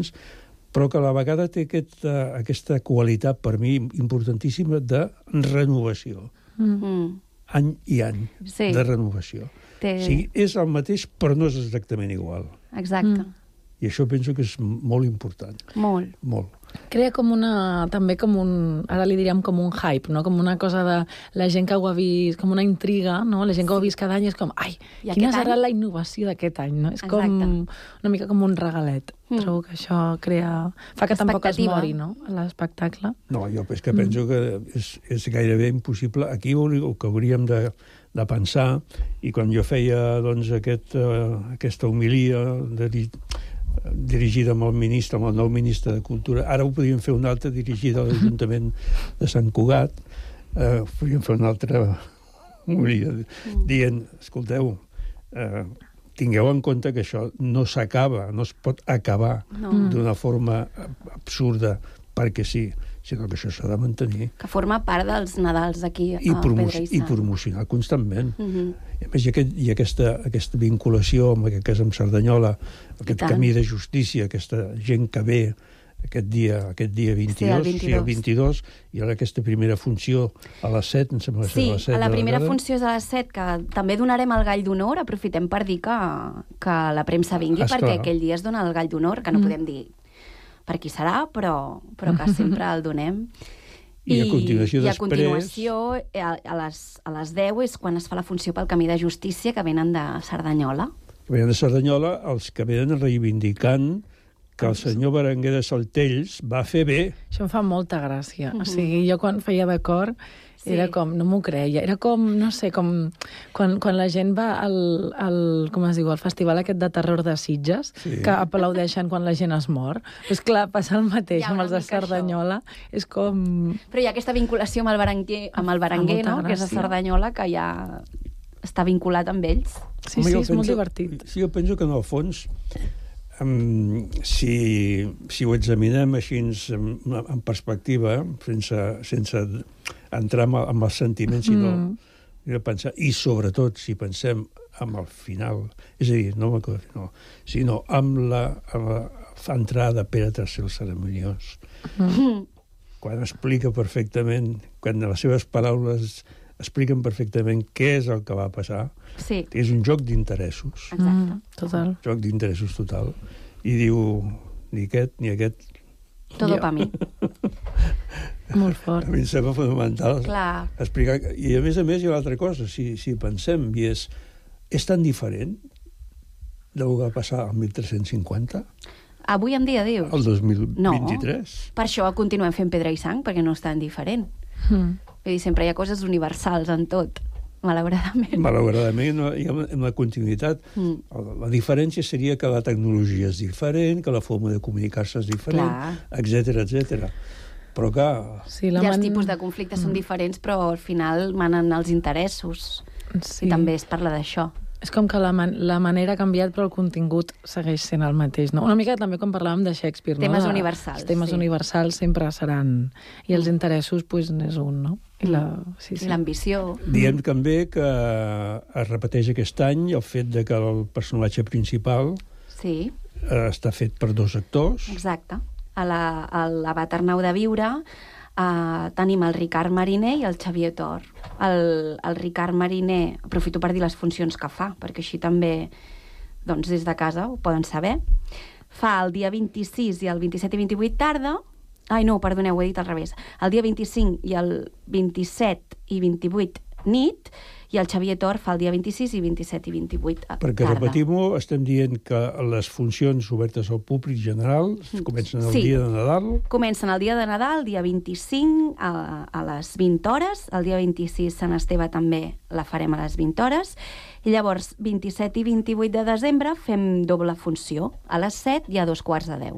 però que a la vegada té aquesta, aquesta qualitat, per mi, importantíssima, de renovació. Mm. Any i any Sí. de renovació. Té- O sigui, és el mateix, però no és exactament igual. Exacte. I això penso que és molt important. Molt. Molt. crea com una, també com un, ara li diríem com un hype, no? com una cosa de la gent que ho ha vist, com una intriga, no? la gent que ho ha vist cada any és com, ai, I quina serà any? la innovació d'aquest any, no? És Exacte. com una mica com un regalet. Mm. Mm. Trobo que això crea... fa que tampoc es mori, no?, a l'espectacle. No, jo és que penso que és, és gairebé impossible. Aquí el que hauríem de, de pensar, i quan jo feia doncs, aquest, uh, aquesta homilia de, dirigida amb el ministre, amb el nou ministre de Cultura, ara ho podríem fer una altra dirigida a l'Ajuntament de Sant Cugat, eh, podríem fer una altra homilia dient, escolteu, eh, tingueu en compte que això no s'acaba, no es pot acabar No. d'una forma absurda perquè sí, sinó que això s'ha de mantenir Que forma part dels Nadals aquí i, a promo Pedra i i promocionar constantment. Mhm. I a més, hi ha, aquest, hi ha aquesta, aquesta vinculació, en aquest cas amb Cerdanyola, aquest camí de justícia, aquesta gent que ve aquest dia, aquest dia 22, Sí, el 22. sí, el 22, i ara aquesta primera funció a les 7, em sembla que Sí, a les 7 a la primera tarda. funció és a les 7, que també donarem el gall d'honor, aprofitem per dir que, que la premsa vingui, Esclar. perquè aquell dia es dona el gall d'honor, que no Mm. podem dir per qui serà, però, però que sempre el donem. I a continuació i a després- continuació, a, a, les, a les 10 és quan es fa la funció pel Camí de Justícia, que venen de Cerdanyola. Que venen de Cerdanyola, els que venen reivindicant que el senyor Berenguer de Saltells va fer bé Això em fa molta gràcia. Mhm. O sigui, jo quan feia de cor Sí. era com, no m'ho creia, era com, no sé, com quan, quan la gent va al, al, com es diu, al festival aquest de terror de Sitges, Sí. que aplaudeixen quan la gent es mor. És clar, passa el mateix amb els de mica això. Cerdanyola. És com... Però hi ha aquesta vinculació amb el Berenguer, amb el Berenguer molta no? que és de gràcia. Cerdanyola, que ja està vinculat amb ells. Sí, Home, sí, és molt penso- divertit. Sí, jo penso que en el fons, um, si, si ho examinem així en, en perspectiva, sense, sense entrar en, en els sentiments, sinó Mm. mm. pensar, i sobretot si pensem amb el final, és a dir, no final, sinó amb la, amb la entrada de Pere III el Cerimoniós, Mm. quan explica perfectament, quan les seves paraules expliquen perfectament què és el que va passar, Sí, és un joc d'interessos, exacte. Mm, total. joc d'interessos total, i diu, ni aquest ni aquest. Todo Ja. pa mi. Molt A fort. mi em sembla fonamental Clar. explicar... I a més a més hi ha una altra cosa, si, si pensem, i és, és tan diferent del que va passar al 1350 Avui en dia, dius? al 2023. No. Per això continuem fent pedra i sang, perquè no és tan diferent. Mm. Vull dir, sempre hi ha coses universals en tot, malauradament. Malauradament no, hi ha una, una continuïtat. Mm. La, diferència seria que la tecnologia és diferent, que la forma de comunicar-se és diferent, Clar. etc etc. Però clar, Sí, La I els man- tipus de conflictes mm. són diferents, però al final manen els interessos. Sí. I també es parla d'això. És com que la, man la manera ha canviat, però el contingut segueix sent el mateix, no? Una mica també quan parlàvem de Shakespeare, no? Temes universals, Els temes sí. universals sempre seran... I els interessos, pues, n'és un, no? I la... Sí, sí. I l'ambició. diem també que es repeteix aquest any el fet de que el personatge principal Sí, està fet per dos actors. exacte. A la- a l'Abat Arnau de Viure eh, tenim el Ricard Mariner i el Xavier Tor. El, el Ricard Mariner, aprofito per dir les funcions que fa, perquè així també doncs, des de casa ho poden saber. Fa el dia 26 i el 27 i 28 tarda, Ai, no, perdoneu, ho he dit al revés. El dia 25 i el 27 i 28 nit, i el Xavier Tor fa el dia 26 i 27 i 28 a- Perquè, tarda. repetim-ho, estem dient que les funcions obertes al públic general comencen el Mm. Sí. dia de Nadal, Comencen el dia de Nadal, dia 25, a, a les 20 hores. El dia 26, Sant Esteve, també la farem a les 20 hores. I llavors, 27 i 28 de desembre, fem doble funció. A les 7 i a dos quarts de 10.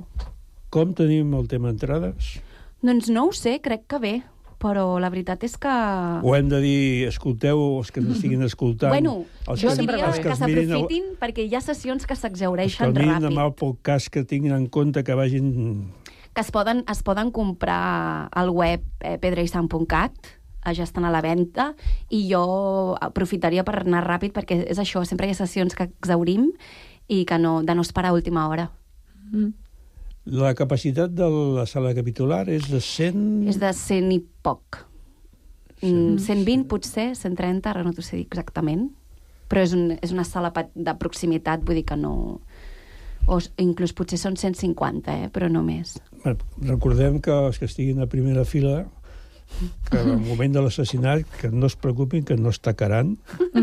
Com tenim el tema entrades? Doncs no ho sé, crec que bé. Però la veritat és que... O hem de dir, escolteu, els que ens estiguin escoltant... Bueno, els jo que, diria els que mirin el- s'aprofitin perquè hi ha sessions que els que s'exaureixen el mirin ràpid. amb el podcast que tinguin en compte que vagin... que es poden, es poden comprar al web eh, pedraisant.cat ja estan a la venda i jo aprofitaria per anar ràpid perquè és això, sempre hi ha sessions que exaurim i que no, de no esperar a última hora. Mm. La capacitat de la sala capitular és de 100... És de 100 i poc. Mm, 120 potser, 130, ara no t'ho sé dir exactament, però és, un, és una sala de proximitat, vull dir que no, o inclús potser són 150, eh? però no més. Bé, Recordem que els que estiguin a primera fila que al moment de l'assassinat que no es preocupin, que no es tacaran.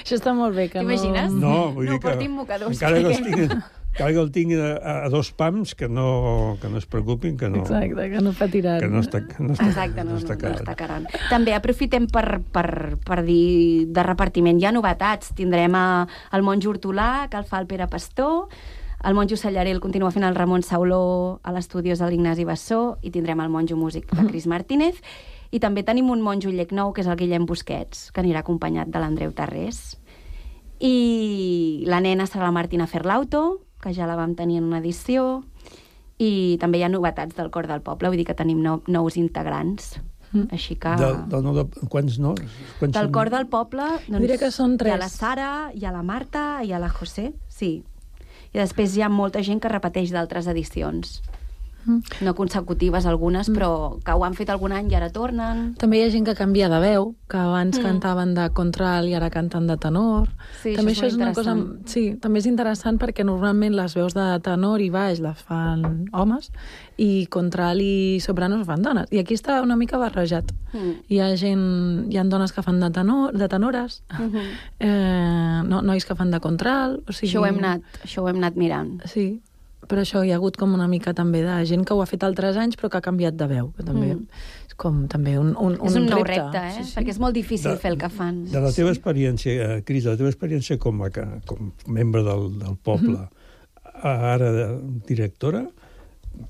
Això està molt bé. Que T'imagines? No, vull No dir que portin mocadors, encara que, els tinguin, encara que el tinguin a, a dos pams, que no, que no es preocupin, que no, Exacte, que no patiran. que no, està, no està, Exacte, no, no, no, tacaran. es tacaran. També aprofitem per, per, per dir de repartiment. Hi ha novetats. Tindrem a, el monjo Hortolà, que el fa el Pere Pastor, el monjo Sallaré el continua fent el Ramon Sauló a l'Estudios de l'Ignasi Bassó i tindrem el monjo músic de Cris Martínez. I també tenim un monjo nou, que és el Guillem Busquets, que anirà acompanyat de l'Andreu Tarrés. I la nena serà la Martina Ferlauto, que ja la vam tenir en una edició, i també hi ha novetats del Cor del Poble, vull dir que tenim nou, nous integrants. Mm. Així que... Del, del, no, de, quants no? Quants Del són? Cor del Poble... Doncs, Diré que són Hi ha la tres. Sara, hi ha la Marta, hi ha la José, sí. I després hi ha molta gent que repeteix d'altres edicions. Mm. No consecutives algunes, però que ho han fet algun any i ara tornen. També hi ha gent que canvia de veu, que abans Mm. cantaven de contralt i ara canten de tenor. Sí, també això és molt una cosa... Sí, també és interessant perquè normalment les veus de tenor i baix les fan homes i contralt i sopranos fan dones. I aquí està una mica barrejat. Mm. Hi ha gent... Hi ha dones que fan de, tenor, de tenores, Mhm. eh, no, nois que fan de contralt... O sigui... Això ho hem anat, això ho hem anat mirant. Sí, però això hi ha hagut com una mica també de gent que ho ha fet altres anys però que ha canviat de veu, que també Mm. és com també un, un, és un nou repte. repte, eh? Sí, sí. Perquè és molt difícil De- fer el que fan. De la teva experiència, eh, Cris, de la teva experiència com a, com membre del, del poble, Mhm. ara de, directora,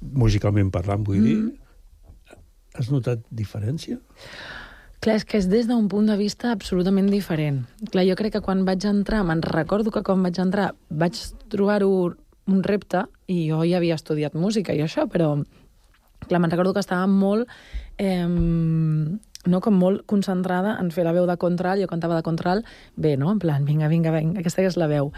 musicalment parlant, vull dir, Mhm. has notat diferència? Clar, és que és des d'un punt de vista absolutament diferent. Clar, jo crec que quan vaig entrar, me'n recordo que quan vaig entrar vaig trobar-ho un repte, i jo ja havia estudiat música i això, però clar, me'n recordo que estava molt... Eh, no, com molt concentrada en fer la veu de contralt, jo cantava de contralt, bé, no? En plan, vinga, vinga, vinga, aquesta és la veu.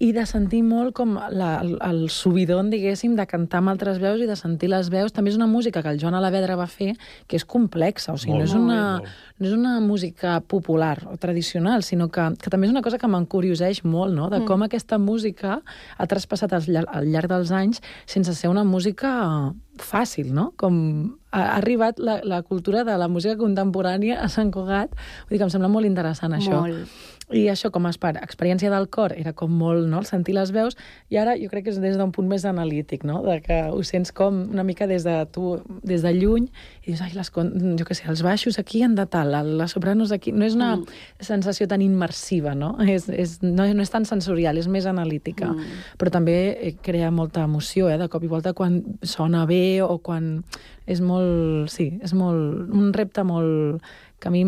I de sentir molt com la, el, el subidon, diguéssim, de cantar amb altres veus i de sentir les veus. També és una música que el Joan Alavedra va fer que és complexa, o sigui, Molt, no és, una, molt. no és una música popular o tradicional, sinó que, que també és una cosa que m'encurioseix molt, no?, de Mm. com aquesta música ha traspassat al, llar- al llarg dels anys sense ser una música fàcil, no? Com ha ha arribat la, la cultura de la música contemporània a Sant Cugat. Vull dir que em sembla molt interessant això. Molt. I això, com a experiència del cor, era com molt, no?, el sentir les veus, i ara jo crec que és des d'un punt més analític, no?, de que ho sents com una mica des de tu, des de lluny, i dius, ai, les, jo què sé, els baixos aquí han de tal, les sopranos aquí... No és una Mm. sensació tan immersiva, no? És, és, no? No és tan sensorial, és més analítica. Mm. Però també eh, crea molta emoció, eh, de cop i volta, quan sona bé o quan... És molt... Sí, és molt... Un repte molt que a mi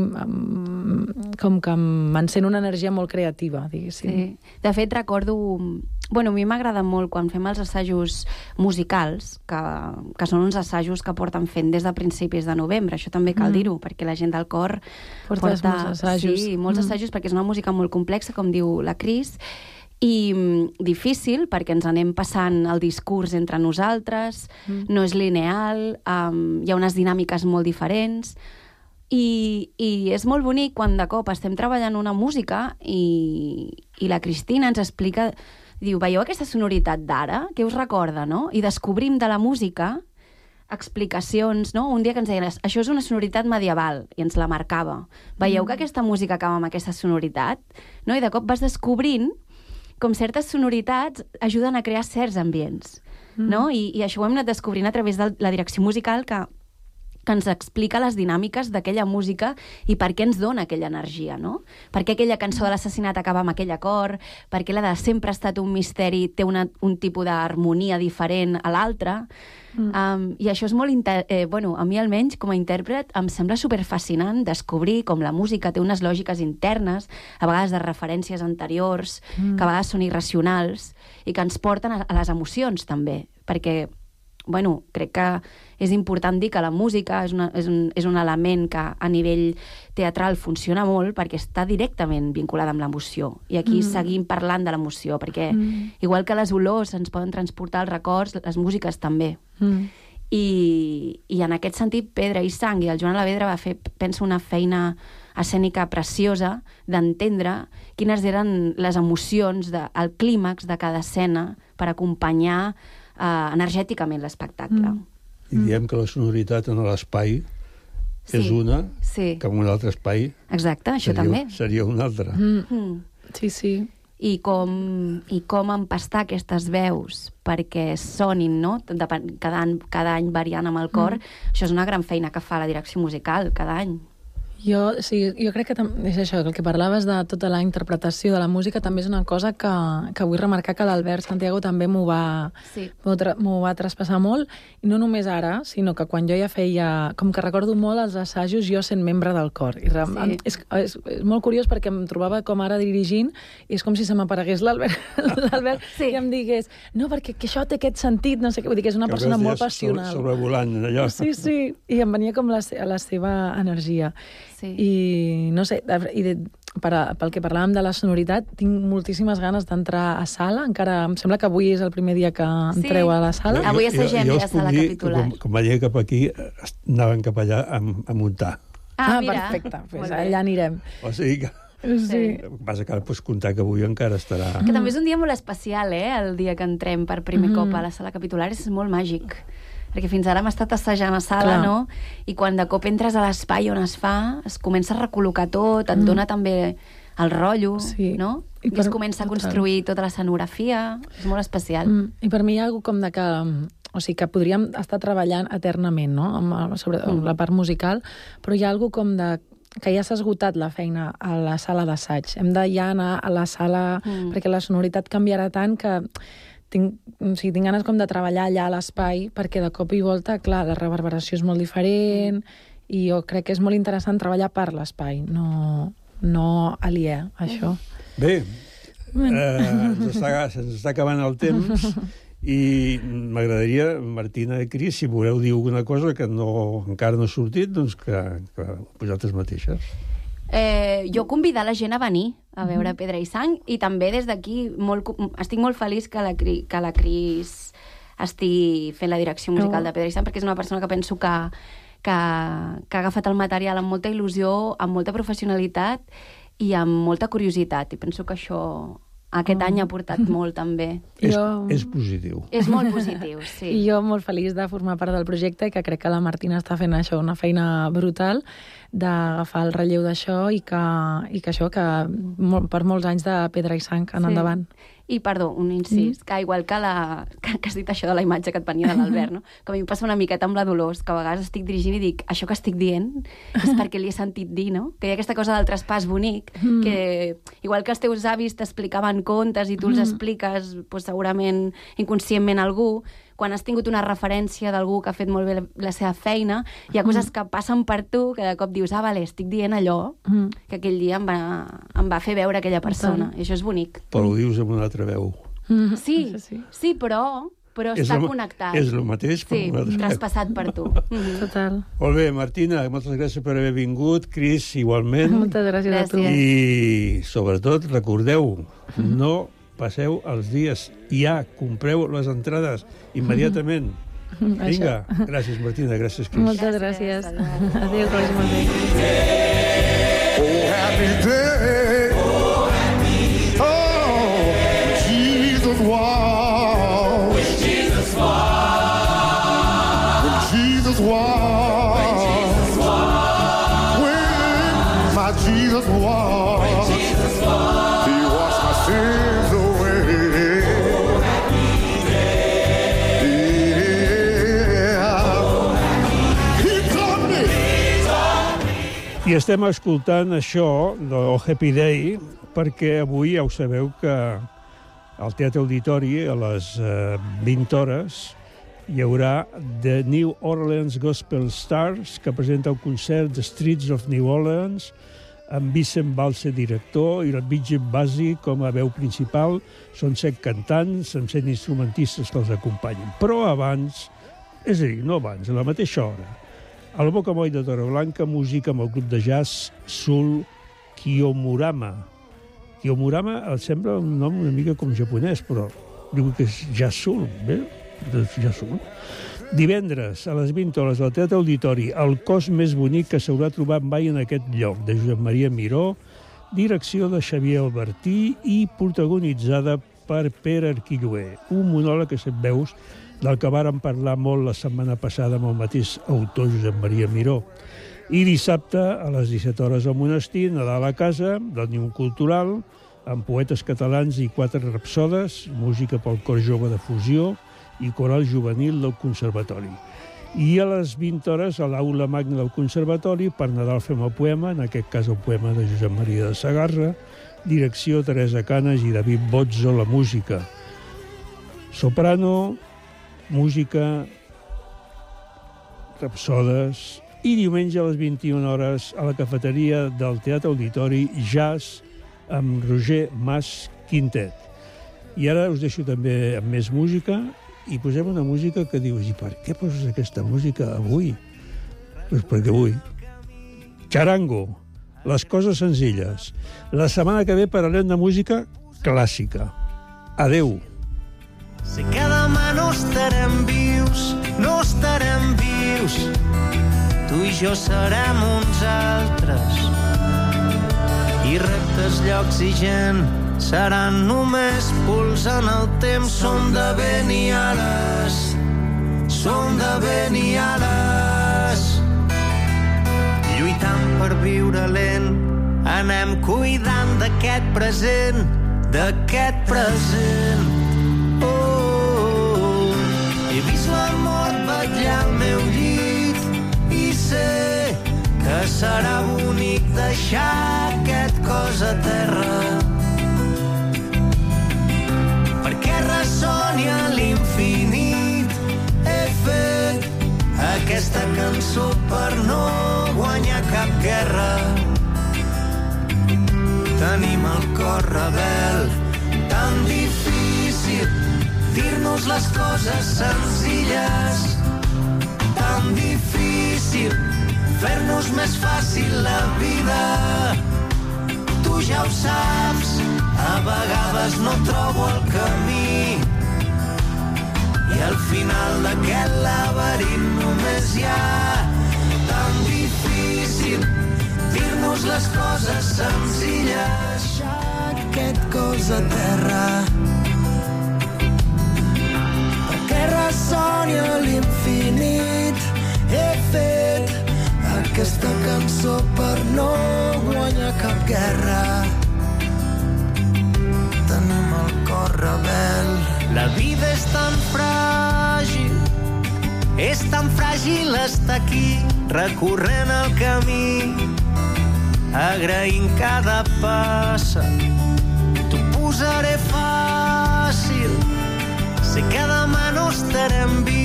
com que m'encén una energia molt creativa, diguéssim. Sí. De fet, recordo... Bueno, a mi m'agrada molt quan fem els assajos musicals, que, que són uns assajos que porten fent des de principis de novembre. Això també cal Mm. dir-ho, perquè la gent del cor Portes molts assajos. Sí, molts Mm. assajos, perquè és una música molt complexa, com diu la Cris, i mm, difícil perquè ens anem passant el discurs entre nosaltres, Mm. no és lineal, um, hi ha unes dinàmiques molt diferents, i, i és molt bonic quan de cop estem treballant una música i, i la Cristina ens explica, diu, veieu aquesta sonoritat d'ara? Què us recorda, no? I descobrim de la música explicacions, no? Un dia que ens deien, això és una sonoritat medieval, i ens la marcava. Veieu Mm. que aquesta música acaba amb aquesta sonoritat? No? I de cop vas descobrint com certes sonoritats ajuden a crear certs ambients. Mm. No? I, I això ho hem anat descobrint a través de la direcció musical que que ens explica les dinàmiques d'aquella música i per què ens dona aquella energia, no? Per què aquella cançó de l'assassinat acaba amb aquell acord, per què la de sempre ha estat un misteri té una, un tipus d'harmonia diferent a l'altra. Mm. Um, I això és molt... Inter eh, bueno, a mi almenys, com a intèrpret, em sembla superfascinant descobrir com la música té unes lògiques internes, a vegades de referències anteriors, Mm. que a vegades són irracionals, i que ens porten a, a les emocions, també, perquè bueno, crec que és important dir que la música és, una, és, un, és un element que a nivell teatral funciona molt perquè està directament vinculada amb l'emoció. I aquí Mm. seguim parlant de l'emoció, perquè Mm. mm. igual que les olors ens poden transportar els records, les músiques també. Mm. I, I en aquest sentit, Pedra i Sang i el Joan Alavedra va fer, penso, una feina escènica preciosa d'entendre quines eren les emocions, de, el clímax de cada escena per acompanyar eh, energèticament l'espectacle. Mm. I diem que la sonoritat en l'espai Sí, és una, sí. que en un altre espai Exacte, això seria, també. seria una altra. Mm. Mm. Sí, sí. I com, I com empastar aquestes veus perquè sonin, no? Cada any, cada any variant amb el cor. Mm. Això és una gran feina que fa la direcció musical cada any. Jo, sí, jo crec que és això, que el que parlaves de tota la interpretació de la música també és una cosa que, que vull remarcar que l'Albert Santiago també m'ho va, Sí. m'ho va traspassar molt, i no només ara, sinó que quan jo ja feia... Com que recordo molt els assajos jo sent membre del cor. I re, Sí. és, és, és molt curiós perquè em trobava com ara dirigint i és com si se m'aparegués l'Albert l'Albert Sí. i em digués no, perquè que això té aquest sentit, no sé què. Vull dir que és una Que persona molt passional. Sobre, sobrevolant allò. Sí, sí, i em venia com la, la seva energia. Sí. I no sé, i de, per a, pel que parlàvem de la sonoritat, tinc moltíssimes ganes d'entrar a sala. Encara em sembla que avui és el primer dia que Sí. entreu a la sala. Avui assagem jo us puc sala dir capitular. Que com, com vaig cap aquí, anaven cap allà a, a muntar. Ah, ah mira. perfecte, pues Molt bé. allà anirem. O sigui que... Sí. Vas a cal pues, comptar que avui encara estarà... Que també és un dia molt especial, eh? El dia que entrem per primer Mhm. cop a la sala capitular és molt màgic. Perquè fins ara hem estat assajant a sala, Clar. no? I quan de cop entres a l'espai on es fa, es comença a recol·locar tot, et dona també el rotllo, Sí. no? I I, per- es comença a total. construir tota l'escenografia. És molt especial. Mm, I per mi hi ha alguna com de que... O sigui, que podríem estar treballant eternament, no?, amb, amb- sobre amb Mm. la part musical, però hi ha alguna com de que ja s'ha esgotat la feina a la sala d'assaig. Hem de ja anar a la sala, Mm. perquè la sonoritat canviarà tant que tinc, o sigui, tinc ganes com de treballar allà a l'espai, perquè de cop i volta, clar, la reverberació és molt diferent, i jo crec que és molt interessant treballar per l'espai, no, no aliè, això. Bé, eh, ens està, se'ns està acabant el temps i m'agradaria, Martina i Cris, si voleu dir alguna cosa que no, encara no ha sortit, doncs que, que vosaltres mateixes. Eh, jo convidar la gent a venir a veure Pedra i Sang i també des d'aquí molt, estic molt feliç que la, Cri- que la Cris estigui fent la direcció musical Oh. de Pedra i Sang perquè és una persona que penso que, que, que ha agafat el material amb molta il·lusió, amb molta professionalitat i amb molta curiositat i penso que això aquest Oh. any ha portat molt també. És, Jo- és positiu. És molt positiu, sí. I jo molt feliç de formar part del projecte i que crec que la Martina està fent això, una feina brutal d'agafar el relleu d'això i que, i que això, que molt, per molts anys de pedra i sang en Sí. endavant. I, perdó, un incís, mm. que igual que, la, que, que has dit això de la imatge que et venia de l'Albert, no? que a mi em passa una miqueta amb la Dolors, que a vegades estic dirigint i dic, això que estic dient és perquè li he sentit dir, no? Que hi ha aquesta cosa del traspàs bonic, Mm. que igual que els teus avis t'explicaven contes i tu els Mm. expliques pues, segurament inconscientment a algú, quan has tingut una referència d'algú que ha fet molt bé la, la seva feina, hi ha coses que passen per tu que de cop dius, ah, vale, estic dient allò Mm. que aquell dia em va, em va fer veure aquella persona. I això és bonic. Però ho dius amb una altra veu. Mm. Sí, sí, sí però, però És està el- connectat. és el mateix, però sí, traspassat per tu. Mhm. Total. Molt bé, Martina, moltes gràcies per haver vingut. Cris, igualment. Moltes gràcies, a tu. I, sobretot, recordeu, no passeu els dies. Ja compreu les entrades immediatament. Vinga, Això. gràcies, Martina, gràcies, Cris. Moltes gràcies. Adéu, que vagi molt bé. Oh, happy day. Oh, Jesus walked. When Jesus walked. When Jesus walked. When my Jesus walked. I estem escoltant això de Oh Happy Day perquè avui ja ho sabeu que al Teatre Auditori a les eh, 20 hores hi haurà The New Orleans Gospel Stars que presenta el concert The Streets of New Orleans amb Vicent Balse, director, i Bridget Basi com a veu principal. Són set cantants amb set instrumentistes que els acompanyen. Però abans, és a dir, no abans, a la mateixa hora, al Bocamoll de Torreblanca, música amb el grup de jazz Sul Kiyomurama. Kiyomurama em sembla un nom una mica com japonès, però diu que és jazz Sul, bé? Doncs jazz Sul. Divendres, a les 20 hores, al Teatre Auditori, el cos més bonic que s'haurà trobat mai en aquest lloc, de Josep Maria Miró, direcció de Xavier Albertí i protagonitzada per Pere Arquilloé, un monòleg que set veus del que vàrem parlar molt la setmana passada amb el mateix autor Josep Maria Miró. I dissabte, a les 17 hores al monestir, Nadal a casa, del Niu Cultural, amb poetes catalans i quatre rapsodes, música pel cor jove de fusió i coral juvenil del Conservatori. I a les 20 hores a l'aula magna del Conservatori per Nadal fem el poema, en aquest cas el poema de Josep Maria de Sagarra, direcció Teresa Canes i David Bozzo, la música. Soprano, música, rapsodes, i diumenge a les 21 hores a la cafeteria del Teatre Auditori Jazz amb Roger Mas Quintet. I ara us deixo també amb més música i posem una música que dius i per què poses aquesta música avui? Doncs perquè avui. Charango, les coses senzilles. La setmana que ve parlarem de música clàssica. Adeu. Si cada demà no estarem vius, no estarem vius, tu i jo serem uns altres. I reptes, llocs i gent seran només pols en el temps. Som de vent i ales, som de vent i ales. Lluitant per viure lent, anem cuidant d'aquest present, d'aquest present. He vist la mort vetllar al meu llit i sé que serà bonic deixar aquest cos a terra. Perquè ressoni a l'infinit he fet aquesta cançó per no guanyar cap guerra. Tenim el cor rebel tan difícil dir-nos les coses senzilles. Tan difícil fer-nos més fàcil la vida. Tu ja ho saps a vegades no trobo el camí. I al final d'aquest laberint només hi ha tan difícil dir-nos les coses senzilles. Aquest cos a terra perquè ressoni a l'infinit. He fet aquesta cançó per no guanyar cap guerra. Tenim el cor rebel. La vida és tan fràgil és tan fràgil estar aquí recorrent el camí agraint cada passa. T'ho posaré fàcil que demà no estarem vius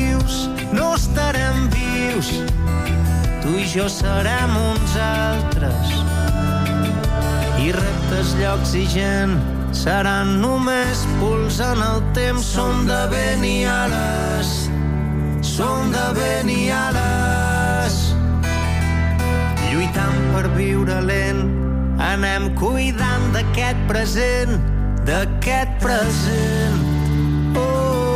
no estarem vius. Tu i jo serem uns altres. I reptes, llocs i gent seran només pols en el temps. Som de vent i ales. Som de vent i ales. Lluitant per viure lent anem cuidant d'aquest present d'aquest present. Oh,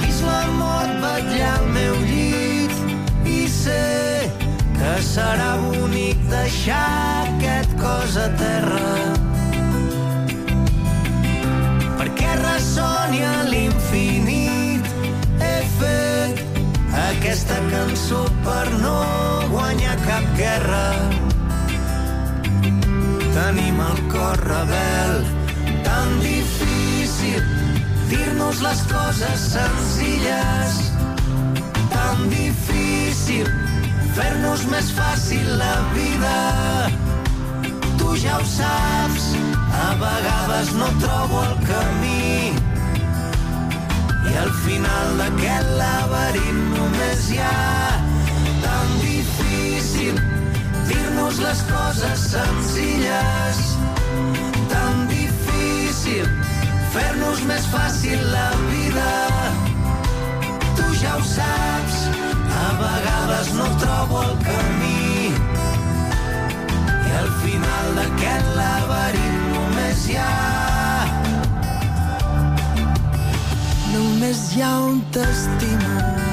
vist la mort vetllar al meu llit i sé que serà bonic deixar aquest cos a terra. Perquè ressoni a l'infinit he fet aquesta cançó per no guanyar cap guerra. Tenim el cor rebel tan difícil dir-nos les coses senzilles. Tan difícil fer-nos més fàcil la vida. Tu ja ho saps a vegades no trobo el camí. I al final d'aquest laberint només hi ha tan difícil dir-nos les coses senzilles. Tan difícil fer-nos més fàcil la vida tu ja ho saps a vegades no trobo el camí i al final d'aquest laberint només hi ha només hi ha un t'estimo.